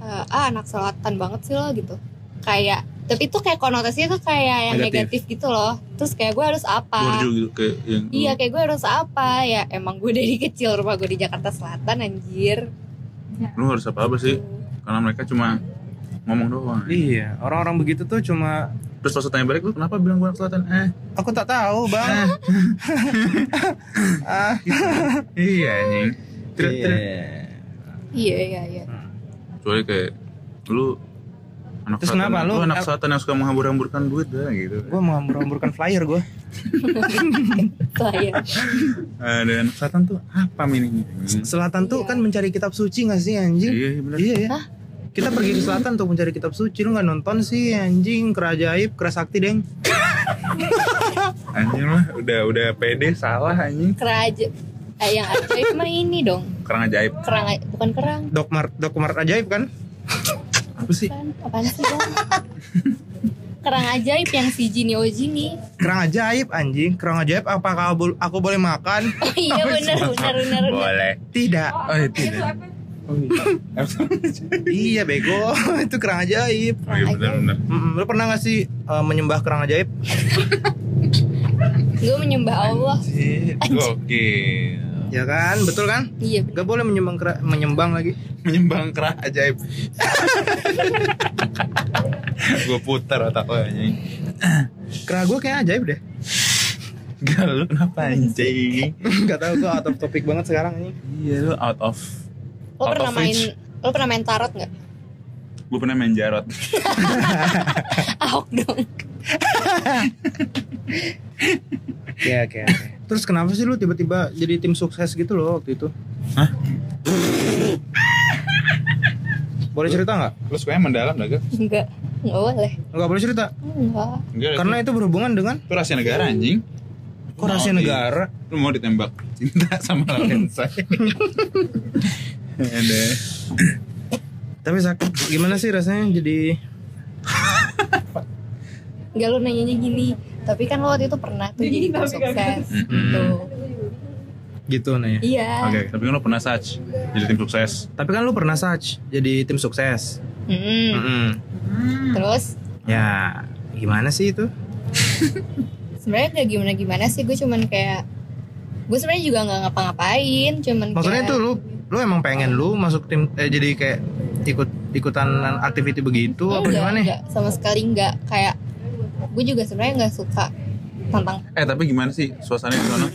eh, ah anak selatan banget sih lo gitu. Kayak tapi itu kayak konotasinya tuh kayak yang Negatif. negatif, gitu loh. Terus kayak gue harus apa? Gitu kayak yang iya kayak gue harus apa? Ya emang gue dari kecil rumah gue di Jakarta Selatan anjir. Lu harus apa apa sih? Karena mereka cuma ngomong doang. Iya, orang-orang begitu tuh cuma terus pas tanya balik lu kenapa bilang gue anak selatan? Eh. Aku tak tahu, Bang. ah, iya anjing. Tidak iya. iya iya iya kecuali kayak lu anak Terus selatan, kenapa? lu, Lu- anak selatan yang suka menghambur-hamburkan duit dah gitu Gue mau hambur-hamburkan flyer gue. saya ada anak selatan tuh apa meaningnya Selatan tuh Iya. kan mencari kitab suci gak sih anjing? iya iya benar Iya ya. Hah? Kita pergi ke selatan untuk mencari kitab suci Lu gak nonton sih anjing Kerajaib, Kerasakti deng anjing lah udah udah pede salah anjing keraja eh, yang ajaib mah ini dong. Kerang ajaib. Kerang bukan kerang. Dokmar, Dokmar ajaib kan? apa sih? Kan apaan sih dong kerang ajaib yang si Jini Ojini. Kerang ajaib anjing. Kerang ajaib apakah aku, aku boleh makan? oh iya benar benar benar boleh. Tidak. Oh iya tidak. Oh iya. Iya bego. Itu kerang ajaib. Oh iya benar benar Mm, Lu pernah gak sih uh, menyembah kerang ajaib? gue menyembah Allah. Gokil Ya kan, betul kan? iya. Benar. Gak boleh menyembang kera- menyembang lagi. Menyembang kerah ajaib. Gue putar otak lo anjing. Kerah gue kayak ajaib deh. Gak lu kenapa anjing? Gak tahu tuh out of topic banget sekarang ini Iya lu out of lo Out pernah of main lo pernah main tarot nggak? Gue pernah main jarot. Ahok dong. Oke oke oke. Terus kenapa sih lu tiba-tiba jadi tim sukses gitu loh waktu itu? Hah? Boleh cerita nggak? Lu sukanya mendalam gak gak? enggak enggak boleh Nggak boleh cerita. enggak Enggak Karena itu berhubungan dengan itu rahasia negara anjing kok rahasia Mau di- negara. Lu mau ditembak cinta sama lensa Tapi sakit. Gimana sih rasanya jadi enggak lo nanyanya gini tapi kan lo waktu itu pernah tuh jadi tim sukses Mm-mm. gitu gitu nih? iya Oke, tapi kan lu pernah search Jadi tim sukses Tapi kan lu pernah search jadi tim sukses. Mm-mm. Mm-mm. terus Ya gimana sih itu? sebenarnya gak gimana gimana sih gue cuman kayak gue sebenarnya juga nggak ngapa-ngapain cuman Maksudnya kayak, tuh lu lu emang pengen lu masuk tim eh, jadi kayak ikut ikutan activity begitu apa enggak, gimana? enggak, sama sekali enggak kayak gue juga sebenarnya nggak suka tentang Eh tapi gimana sih suasananya di sana?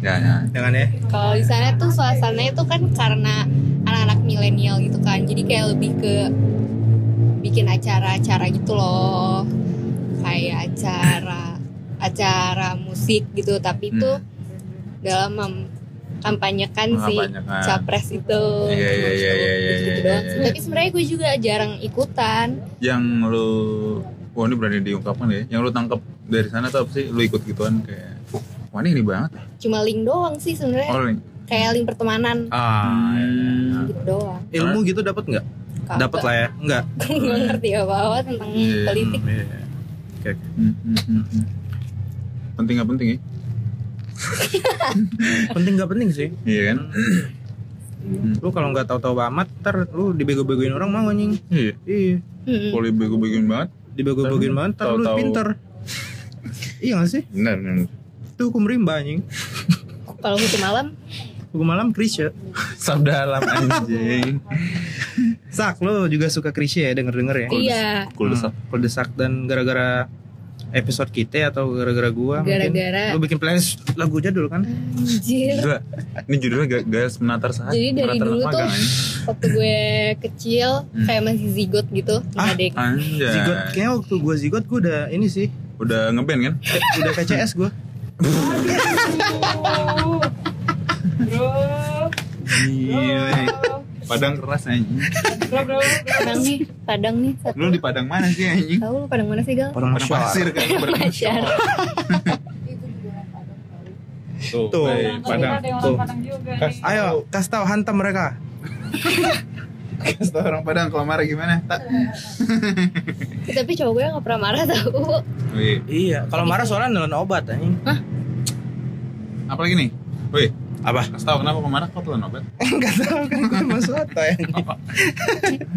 Ya, ya Jangan ya. kalau di sana tuh suasananya tuh kan karena anak-anak milenial gitu kan jadi kayak lebih ke bikin acara-acara gitu loh kayak acara acara musik gitu tapi itu Hmm. dalam kampanyekan si capres itu Iya, iya, iya, iya, iya, iya, iya. tapi sebenarnya gue juga jarang ikutan Yang lu Wah ini berani diungkapkan ya Yang lu tangkap dari sana tuh apa sih? Lu ikut gituan kayak Wah ini ini banget cuma link doang sih sebenarnya Oh link kayak link pertemanan Ah, Hmm. gitu doang ilmu gitu dapat nggak? Dapat lah ya. Enggak. gue nggak ngerti apa-apa tentang Iya. politik Iya. Oke. oke. Hmm, hmm, hmm, hmm. Penting gak penting ya? Penting nggak penting sih. Iya kan? Lu kalau nggak tahu-tahu amat, ntar lu dibego-begoin orang mau anjing. Iya Iya. Mm-mm. Kalau bego-begoin banget Dibego-begoin banget, ntar lu pinter. Iya gak sih? Bener Itu hukum rimba anjing. kalau hukum malam Hukum malam krisya. Sabda alam anjing Sak, lu juga suka krisya ya denger-denger ya? iya Cool desak Hmm, Cool desak dan gara-gara episode kita atau gara-gara gua mungkin. Gara-gara- lu bikin playlist lagu jadul kan? anjir Gila, Ini judulnya Gayas Menatar Saat Jadi dari Menatar dulu tuh- anjing. waktu gue kecil Hmm. kayak masih zigot gitu Ah, ngadek Anjay Zigot, kayaknya waktu gua zigot gua udah ini sih, Udah ngeband kan? udah PCS gua. Bro, Gila Padang keras anjing padang nih padang nih satu Lu di Padang mana sih anjing? tahu lu padang mana sih gal Padang Padang pasir kan Padang Masyar Tuh, Tuh. baik, Padang Tuh. orang Padang juga Kas. nih. Ayo, kasih tahu hantam mereka. Kasih tau orang Padang kalau marah gimana? Tak. tapi cowok gue nggak pernah marah tau Wih, Iya, kalau marah soalnya nelen obat anjing. apa lagi nih? Wih, Apa? Kasih tau kenapa ke mana kau telan obat? Enggak tahu kan gue masuk apa ya.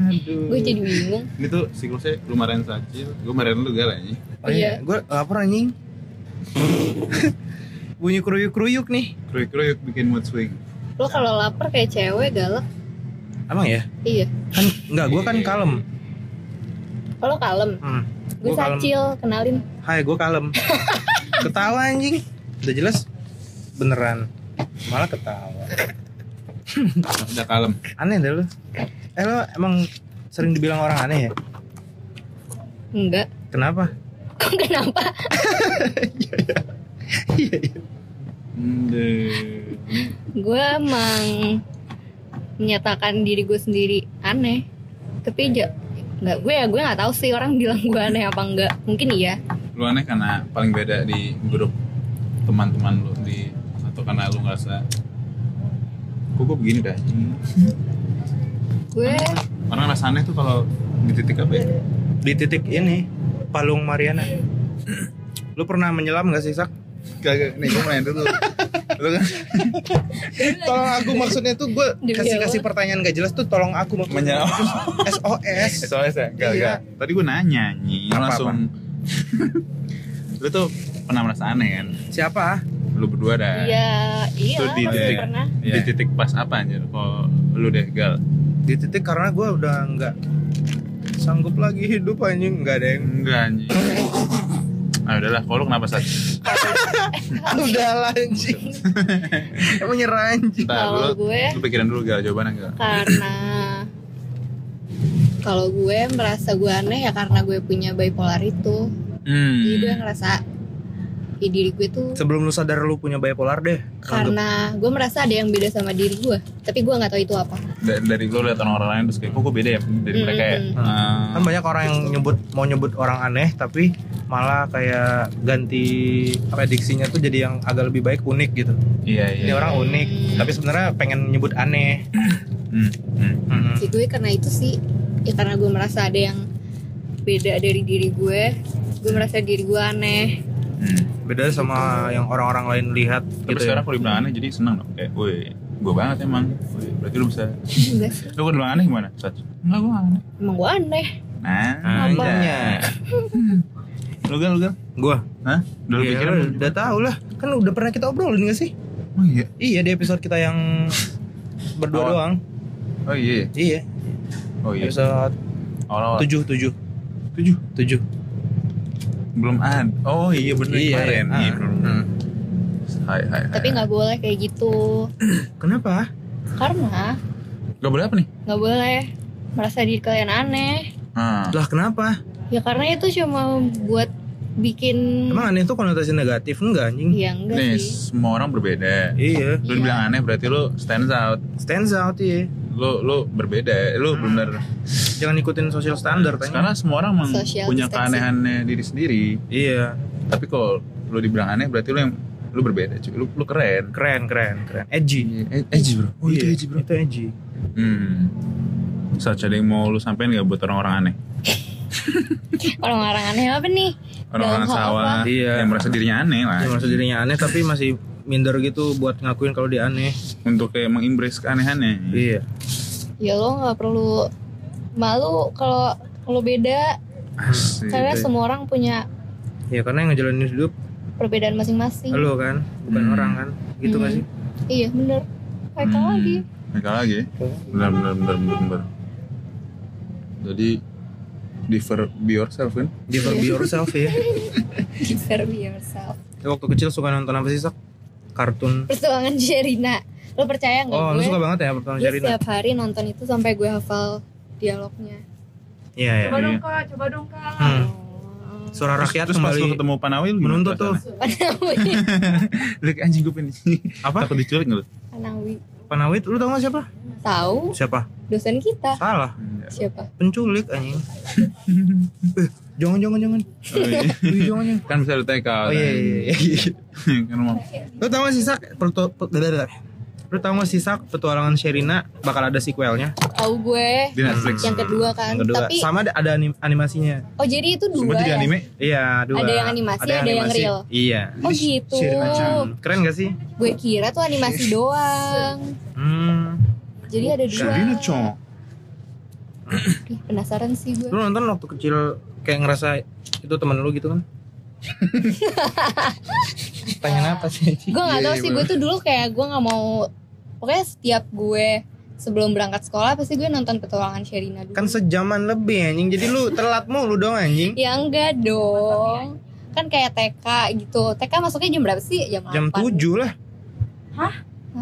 Aduh. gue jadi bingung Ini tuh siklusnya lumayan kecil. Gue kemarin lu gak nih. Oh iya, gue lapar anjing. Bunyi keruyuk-keruyuk nih. Kruyuk-kruyuk bikin mood swing. lo kalau lapar kayak cewek galak Emang ya? iya Kan enggak, gue kan kalem. kalau kalem Hmm. gue kalem. sacil kenalin Hai, gue kalem. Ketawa anjing. Udah jelas beneran. Malah ketawa. Udah kalem. Aneh deh lu. Eh lo emang sering dibilang orang aneh ya? enggak Kenapa? kok kenapa Iya, iya. Hmm, gue emang menyatakan diri gue sendiri aneh tapi ja, nggak gue ya gue nggak tahu sih orang bilang gue aneh apa enggak mungkin iya lu aneh karena paling beda di grup teman-teman lu di karena lu ngerasa kok gue begini dah gue orang ngerasa aneh tuh kalau di titik apa ya Di titik ini, Palung Mariana. Lu pernah menyelam gak sih, Sak? Gak, nih gue main dulu lu kan Tolong aku maksudnya tuh gue kasih kasih pertanyaan gak jelas tuh tolong aku maksudnya. menyelam SOS. SOS ya? Gak, Iya. gak. Tadi gue nanya nih, Apa-apa? langsung Lu tuh pernah merasa aneh kan? Siapa? Lu berdua dah iya iya Itu di titik, pernah. di titik pas apa anjir? Kalau lu deh, Gal? Di titik karena gue udah nggak sanggup lagi hidup anjing. Nggak ada yang Enggak anjing. Ah udahlah, kalau lu kenapa saat? udah lah anjing. Emang nyerah anjing. Kalau gue- lu pikiran dulu Gal, jawabannya Gal. Karena kalau gue merasa gue aneh ya karena gue punya bipolar itu. Hmm. Jadi gue ngerasa ya diri gue tuh sebelum lu sadar lu punya bipolar deh anggap- karena gue merasa ada yang beda sama diri gue. Tapi gue nggak tahu itu apa. Dari, dari lu lihat orang-orang lain terus kayak kok gue beda ya dari Hmm, mereka ya? Hmm, kan banyak orang yang nyebut mau nyebut orang aneh tapi malah kayak ganti apa diksinya tuh jadi yang agak lebih baik unik gitu. Iya iya ini orang unik Hmm. tapi sebenarnya pengen nyebut aneh. Hmm, hmm. Si gue karena itu sih ya karena gue merasa ada yang beda dari diri gue gue merasa diri gue aneh Hmm. beda sama yang orang-orang lain lihat tapi gitu sekarang ya. kalau dibilang aneh jadi senang dong. Kayak woi gue banget emang. Woi, berarti lu bisa lu kan bilang aneh gimana Sat? enggak gue aneh. Emang gue aneh. Nah Anehnya. lu gal lu gal? Gua? Hah? udah lu Iya, pikiran belum? udah tahu lah. Kan udah pernah kita obrolin gak sih? Oh iya? Iya di episode kita yang berdua Awal. doang. Oh iya? Iya. Oh iya. Episode tujuh tujuh. Tujuh? Tujuh belum ada oh iya bener kemarin. ah. iya belum. Hmm. hai hai hai. Tapi nggak boleh kayak gitu. Kenapa? Karena Gak boleh apa nih? nggak boleh merasa diri kalian aneh. Ah. lah kenapa? Ya karena itu cuma buat bikin emang aneh itu konotasi negatif? Enggak anjing. Ya enggak nih sih. semua orang berbeda. Iya. Lu dibilang aneh berarti lu stands out. Stands out iya lu lu berbeda lu bener. Jangan ikutin social standard anjing. karena semua orang memang Social punya keanehannya diri sendiri. Iya. Tapi kalau lu dibilang aneh berarti lu yang lu berbeda cuy. Lu, lu keren. Keren keren keren. Edgy. Eh, edgy bro. oh itu Iya, edgy bro. Itu edgy. Hmm. Saat ada yang mau lu sampein gak buat orang-orang aneh? Orang-orang aneh apa nih? Orang-orang sawah? Iya. yang merasa dirinya aneh lah. Dia merasa dirinya aneh tapi masih minder gitu buat ngakuin kalau dia aneh. Untuk kayak mengimbres keanehannya. Iya. Ya lo nggak perlu malu kalau lo beda. Asik. karena ya. semua orang punya ya karena yang ngejalanin hidup perbedaan masing-masing. lo kan bukan Hmm. orang kan. Gitu Hmm. gak sih? Iya bener. Kayak Hmm. lagi. Mereka lagi. Benar benar benar benar benar jadi differ be yourself kan? Never be yourself ya Deserve yourself. Lu waktu kecil suka nonton apa sih sak kartun. Perjuangan Sherina. Lo percaya nggak oh gue? lu suka banget ya pertama gue Sherina? setiap hari nonton itu sampai gue hafal dialognya. Iya ya Coba dong kak, coba dong kak. Hmm. suara rakyat terus kembali ketemu Panawi lu gimana menuntut tuh. kayak anjing gue pengen Apa? takut diculik nggak lu? Panawi Panawit lu tau gak siapa? Tahu. Siapa? Dosen kita. Salah. Siapa? Penculik anjing. Eh, jangan jangan jangan. Oh, iya. Jangan jangan. Kan bisa lu TK oh iya iya iya, iya. kan mau lu tau gak sih sak? Perto, per-. Lu tau gak sih Sak, petualangan Sherina bakal ada sequelnya? Tahu gue. Di Netflix. Yang kedua kan. Yang kedua. Tapi Sama ada, ada anim- animasinya. oh jadi itu dua Semua ya? anime. Iya, dua. Ada yang animasi, ada yang animasi. real. Iya. Oh gitu. Sherina-chan. Keren gak sih? Gue kira tuh animasi doang. Hmm. Jadi ada dua. Sherina Chong. Ih, penasaran sih gue. Lu nonton waktu kecil kayak ngerasa itu temen lu gitu kan? Tanya apa sih? Gue nggak Iya, tahu iya, sih gue tuh dulu kayak gue nggak mau. Pokoknya setiap gue sebelum berangkat sekolah pasti gue nonton petualangan Sherina dulu. Kan sejaman lebih anjing. Jadi lu telat mulu dong anjing. Ya enggak dong. Kan kayak TK gitu. TK masuknya jam berapa sih? Jam, Jam 8. 7 lah. Hah?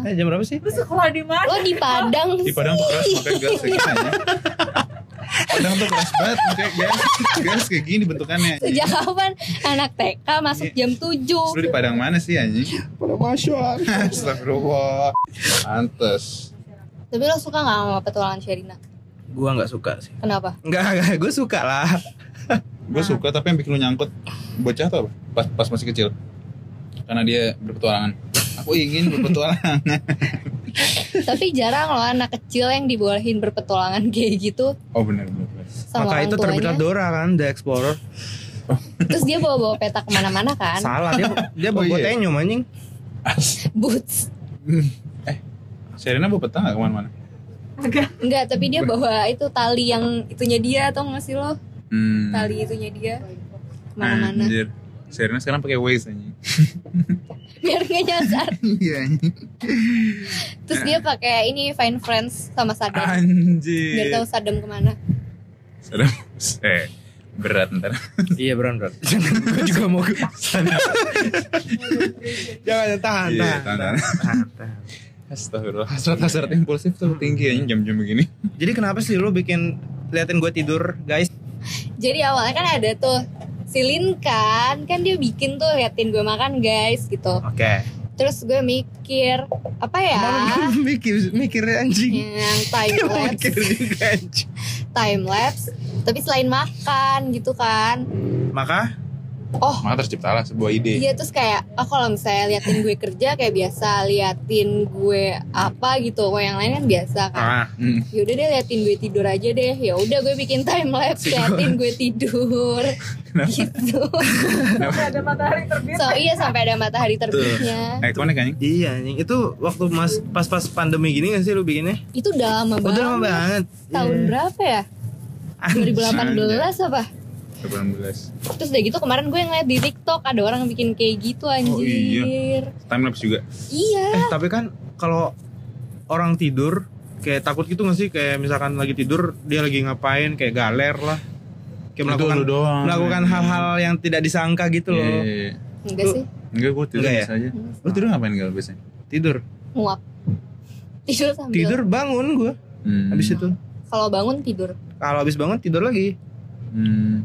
Eh, jam berapa sih? Lu sekolah di mana? Lo di Padang Di Padang tuh keras makanya. Padang tuh keras banget makanya gas gas kayak gini bentukannya. Sejak kapan anak TK masuk Iya. jam 7 Lu di Padang mana sih anjing? Pada masuk. Astagfirullah. Pantes. Tapi lo suka gak sama petualangan Sherina? Gua nggak suka sih. Kenapa? Enggak, enggak, gue suka lah. Gue suka tapi yang bikin lu nyangkut bocah tuh apa? Pas, pas masih kecil. Karena dia berpetualangan. Aku ingin berpetualangan. Tapi jarang loh anak kecil yang dibolehin berpetualangan kayak gitu Oh benar benar. Maka itu terbitlah. Dora kan, The Explorer. Terus dia bawa-bawa peta ke mana-mana kan? Salah dia dia Oh, bawa iya. tenyum anjing. Boots. Serena bawa peta nggak ke mana-mana? Agak. Enggak, tapi dia bawa itu tali yang itunya dia atau nggak sih lo? Hmm. Tali itunya dia ke mana-mana. Anjir. Serena sekarang pakai Waze anjing. Biar nggak nyasar. Iya. Terus dia pakai ini Find Friends sama Sadam. Biar Anjir. tahu Sadam ke mana. Serena. Eh, berat ntar. iya beran beran. gue juga mau ke sana. Jangan tahan, Iya, tahan. tahan, tahan, tahan. Astagfirullah. Hasrat-hasrat impulsif tuh tinggi anjing jam-jam begini. Jadi kenapa sih lu bikin liatin gue tidur, guys? Jadi awalnya kan ada tuh Silin kan, kan dia bikin tuh liatin gue makan guys gitu. Oke. Terus gue mikir apa ya? mikir mikir anjing. yang time lapse, mikir juga anjing. time lapse. Tapi selain makan gitu kan. Maka Oh, Maka terciptalah sebuah ide. Iya terus kayak oh kalau misalnya liatin gue kerja kayak biasa liatin gue apa gitu, kalau yang lain kan biasa kan. ah, Hmm. Yaudah deh liatin gue tidur aja deh. Ya udah gue bikin time lapse liatin gue tidur. gitu. Sampai ada matahari terbit. So iya sampai ada matahari terbitnya. Ikonik anjing. iya anjing. Itu waktu mas pas-pas pandemi gini gak sih lu bikinnya? Itu udah lama banget. Udah lama banget. Tahun Iya. berapa ya? 2018 apa? 18. Terus udah gitu kemarin gue ngeliat di TikTok ada orang bikin kayak gitu anjir. Oh, iya. Time lapse juga. Iya. Eh tapi kan kalau orang tidur kayak takut gitu gak sih kayak misalkan lagi tidur dia lagi ngapain kayak galer lah kayak melakukan lu doang. melakukan hal-hal yang tidak disangka gitu loh Iya, iya, iya. Enggak Lu- sih, Enggak, gue tidur Enggak ya? aja. Lu tidur ngapain gak biasanya? tidur muak. Tidur sambil. tidur bangun gue Hmm. habis itu Kalau bangun tidur. kalau habis bangun tidur lagi Hmm.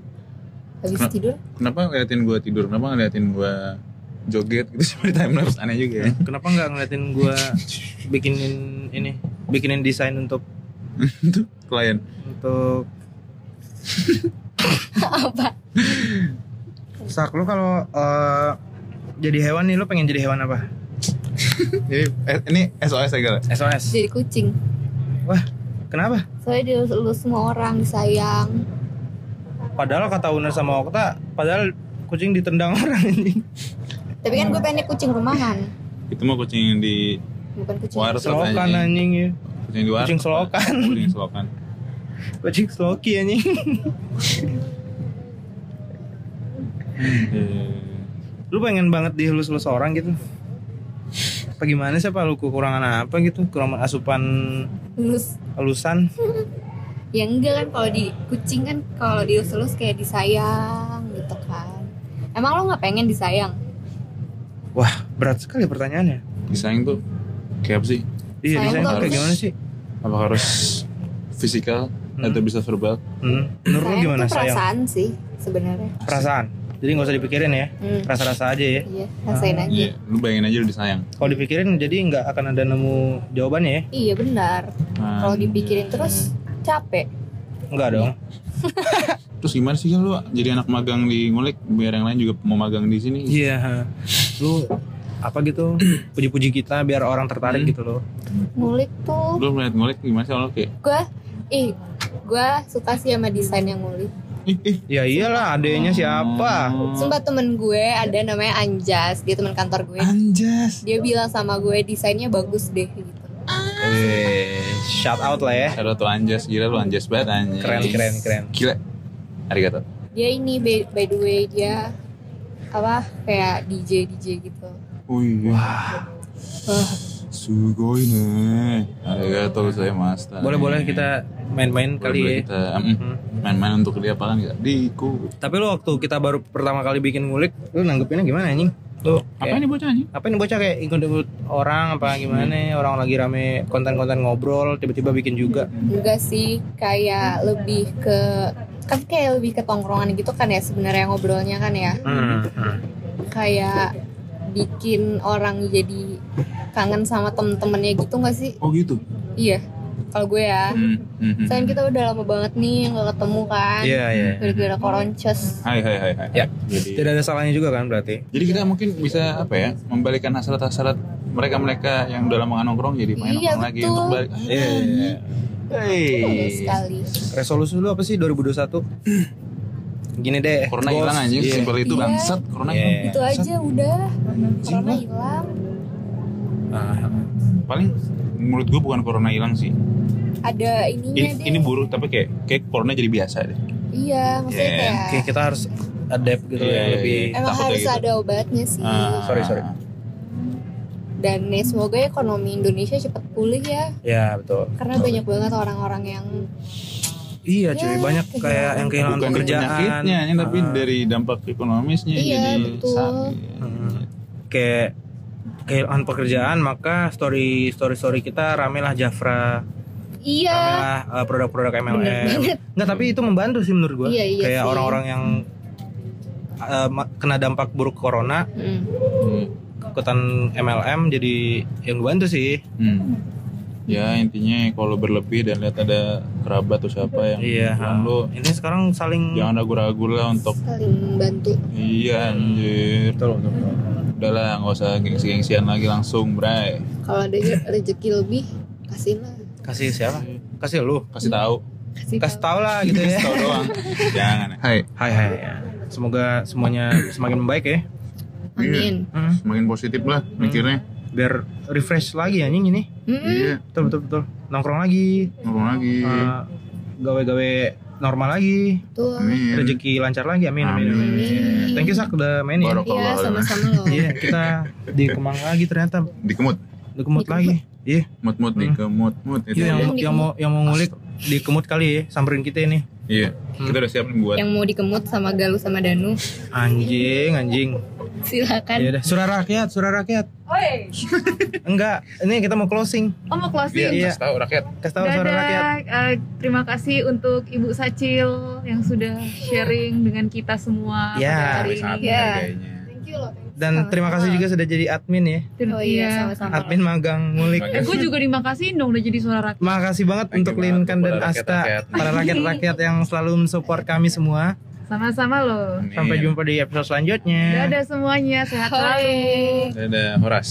Habis Kenapa? tidur Kenapa ngeliatin gue tidur? Kenapa ngeliatin gue joget gitu seperti time lapse aneh juga ya? kenapa nggak ngeliatin gue bikinin ini bikinin desain untuk Itu klien. untuk apa? sak lu kalau eh, jadi hewan nih lu pengen jadi hewan apa Jadi eh, ini SOS aja lah. SOS Jadi kucing. wah kenapa Soalnya dia lu semua orang disayang. Padahal kata Una sama Okta padahal kucing ditendang orang ini Tapi kan gue pengen kucing rumahan, Itu mah kucing yang di bukan kucing. Waras. selokan anjing ya kucing di warung. Kucing selokan. Kucing selokan. kucing sloki anjing Eh, lu pengen banget dihelus-helus orang gitu apa gimana sih apa lu kekurangan apa gitu kekurangan asupan halusan ya enggak kan kalau di kucing kan kalau dielus-elus kayak disayang gitu kan. Emang lo nggak pengen disayang? wah berat sekali pertanyaannya disayang tuh kayak apa sih? iya Sayang desain tuh kayak gimana sih Apa harus fisikal Hmm. atau bisa verbal? hmm. menurut sayang gimana tuh sayang perasaan sih sebenarnya. perasaan jadi nggak usah dipikirin ya Hmm. rasa-rasa aja ya Iya, rasain aja. Iya, lu bayangin aja lu disayang. kalau dipikirin jadi nggak akan ada nemu jawabannya ya Iya benar. Nah, Kalau dipikirin terus capek. nggak dong Terus gimana sih kan lu jadi anak magang di ngulik biar yang lain juga mau magang di sini? iya lu apa gitu puji-puji kita biar orang tertarik Hmm. gitu loh. ngulik tuh Lu melihat ngulik gimana sih lo kayak gue ih gue suka sih sama desain yang ngulik Ya iyalah adanya siapa? Oh. Sumpah temen gue ada namanya Anjas Dia teman kantor gue Anjas. Dia bilang sama gue desainnya bagus deh gitu Eh, shout out lah ya. Kalau tuh Anjas, gila lu Anjas banget anjing. Keren keren keren. Gila. Arigato. Dia ini by, by the way dia Apa kayak DJ DJ gitu Wih. Wah, Wah, Sugoi nih. Arigato saya master. boleh boleh kita main-main kali Boleh ya. kita mm, main-main untuk dia apa kan enggak? Diku. Tapi lo waktu kita baru pertama kali bikin ngulik, lu nanggepinnya gimana anjing? Lu Apa kayak- ini bocah anjing? apa ini bocah kayak ikut-ikut orang apa gimana? Orang lagi rame konten-konten ngobrol, tiba-tiba bikin juga. enggak sih kayak lebih ke kan kayak lebih ke tongkrongan gitu kan ya sebenarnya ngobrolnya kan ya Hmm. kayak bikin orang jadi kangen sama temen-temennya gitu nggak sih Oh gitu. iya kalau gue ya Hmm, hmm, hmm. Soalnya kita udah lama banget nih nggak ketemu kan Iya iya. gara-gara koroncos Hai hai hai hai. Ya. Jadi Tidak ada salahnya juga kan berarti. Jadi kita mungkin bisa apa ya membalikan hasrat-hasrat mereka-mereka yang udah lama nongkrong jadi main Iya, nongkrong lagi untuk balik. Iya. iya, iya. Betul sekali Resolusi lu apa sih 2021? Gini deh. Corona hilang anjing, Iya. simpel itu Iya. bangsat. Corona Iya. hilang. itu aja udah corona hilang Ah, Paling menurut gue bukan corona hilang sih. ada ininya Ini, deh ini buruk tapi kayak kayak corona jadi biasa deh. iya maksudnya Iya. kayak Oke, kita harus adapt gitu Iya, ya iya, lebih. iya. emang harus kayak gitu. ada obatnya sih Ah. Sorry, sorry. dan ya semoga ekonomi Indonesia cepat pulih ya Ya betul. karena banyak banget orang-orang yang Iya cuy, Ya, banyak kehilangan. kayak yang kehilangan Bukan pekerjaan. penyakitnya, ini tapi Ah. dari dampak ekonomisnya Iya, jadi betul. sakit. Hmm. kayak kehilangan pekerjaan maka story story story kita ramelah Jafra iya ramelah uh, produk-produk Bener MLM nggak tapi itu membantu sih menurut gua Iya, iya kayak sih. orang-orang yang uh, kena dampak buruk corona Hmm. Hmm. ikutan MLM jadi yang bantu sih Hmm. Ya intinya kalau berlebih dan lihat ada kerabat atau siapa yang iya lu ini sekarang saling jangan ragu-ragu lah untuk saling bantu. Iya anjir. Betul, betul, betul. udahlah nggak usah gengsi-gengsian lagi langsung bray. Kalau ada rezeki lebih kasih lah. Kasih siapa? Kasih. Lu. Kasih tahu. Kasih, kasih tahu. lah gitu ya. Kasih tahu doang. Jangan hai. Hai hai semoga semuanya semakin membaik ya. Amin. Hmm. semakin positif lah mikirnya biar refresh lagi anjing ini. Iya. Betul betul betul. Nongkrong lagi. Ngomong lagi. Uh, gawe-gawe normal lagi. Amin. Rezeki lancar lagi amin amin, amin. Amin. thank you sak udah main ya iya sama-sama loh. Iya kita di Kemang lagi ternyata. Dikemut. Di Kemut Di lagi. Iya. Mut-mut Hmm. dikemut mut itu Iya, yang, Di yang mau yang mau ngulik di Kemut kali ya samperin kita ini iya. Kita udah siap nih buat yang mau dikemut sama Galuh sama Danu. Anjing anjing. Silakan. Ya udah surah rakyat surah rakyat. Oi, enggak ini kita mau closing. Oh mau biar closing. Iya. kasih tahu rakyat. Kasih tahu surah rakyat. Eh, terima kasih untuk Ibu Sacil yang sudah sharing dengan kita semua Ya, pada hari ini. Iya. thank you loh dan terima kasih juga sudah jadi admin ya oh iya sama-sama admin magang ngulik Eh, gue juga dimakasih dong udah jadi suara rakyat. Makasih banget Thank untuk Linkan dan kepada Asta, rakyat-rakyat. para rakyat-rakyat yang selalu mensupport kami semua. Sama-sama loh. Amin. Sampai jumpa di episode selanjutnya. Dadah semuanya, sehat Hai. selalu. dadah horas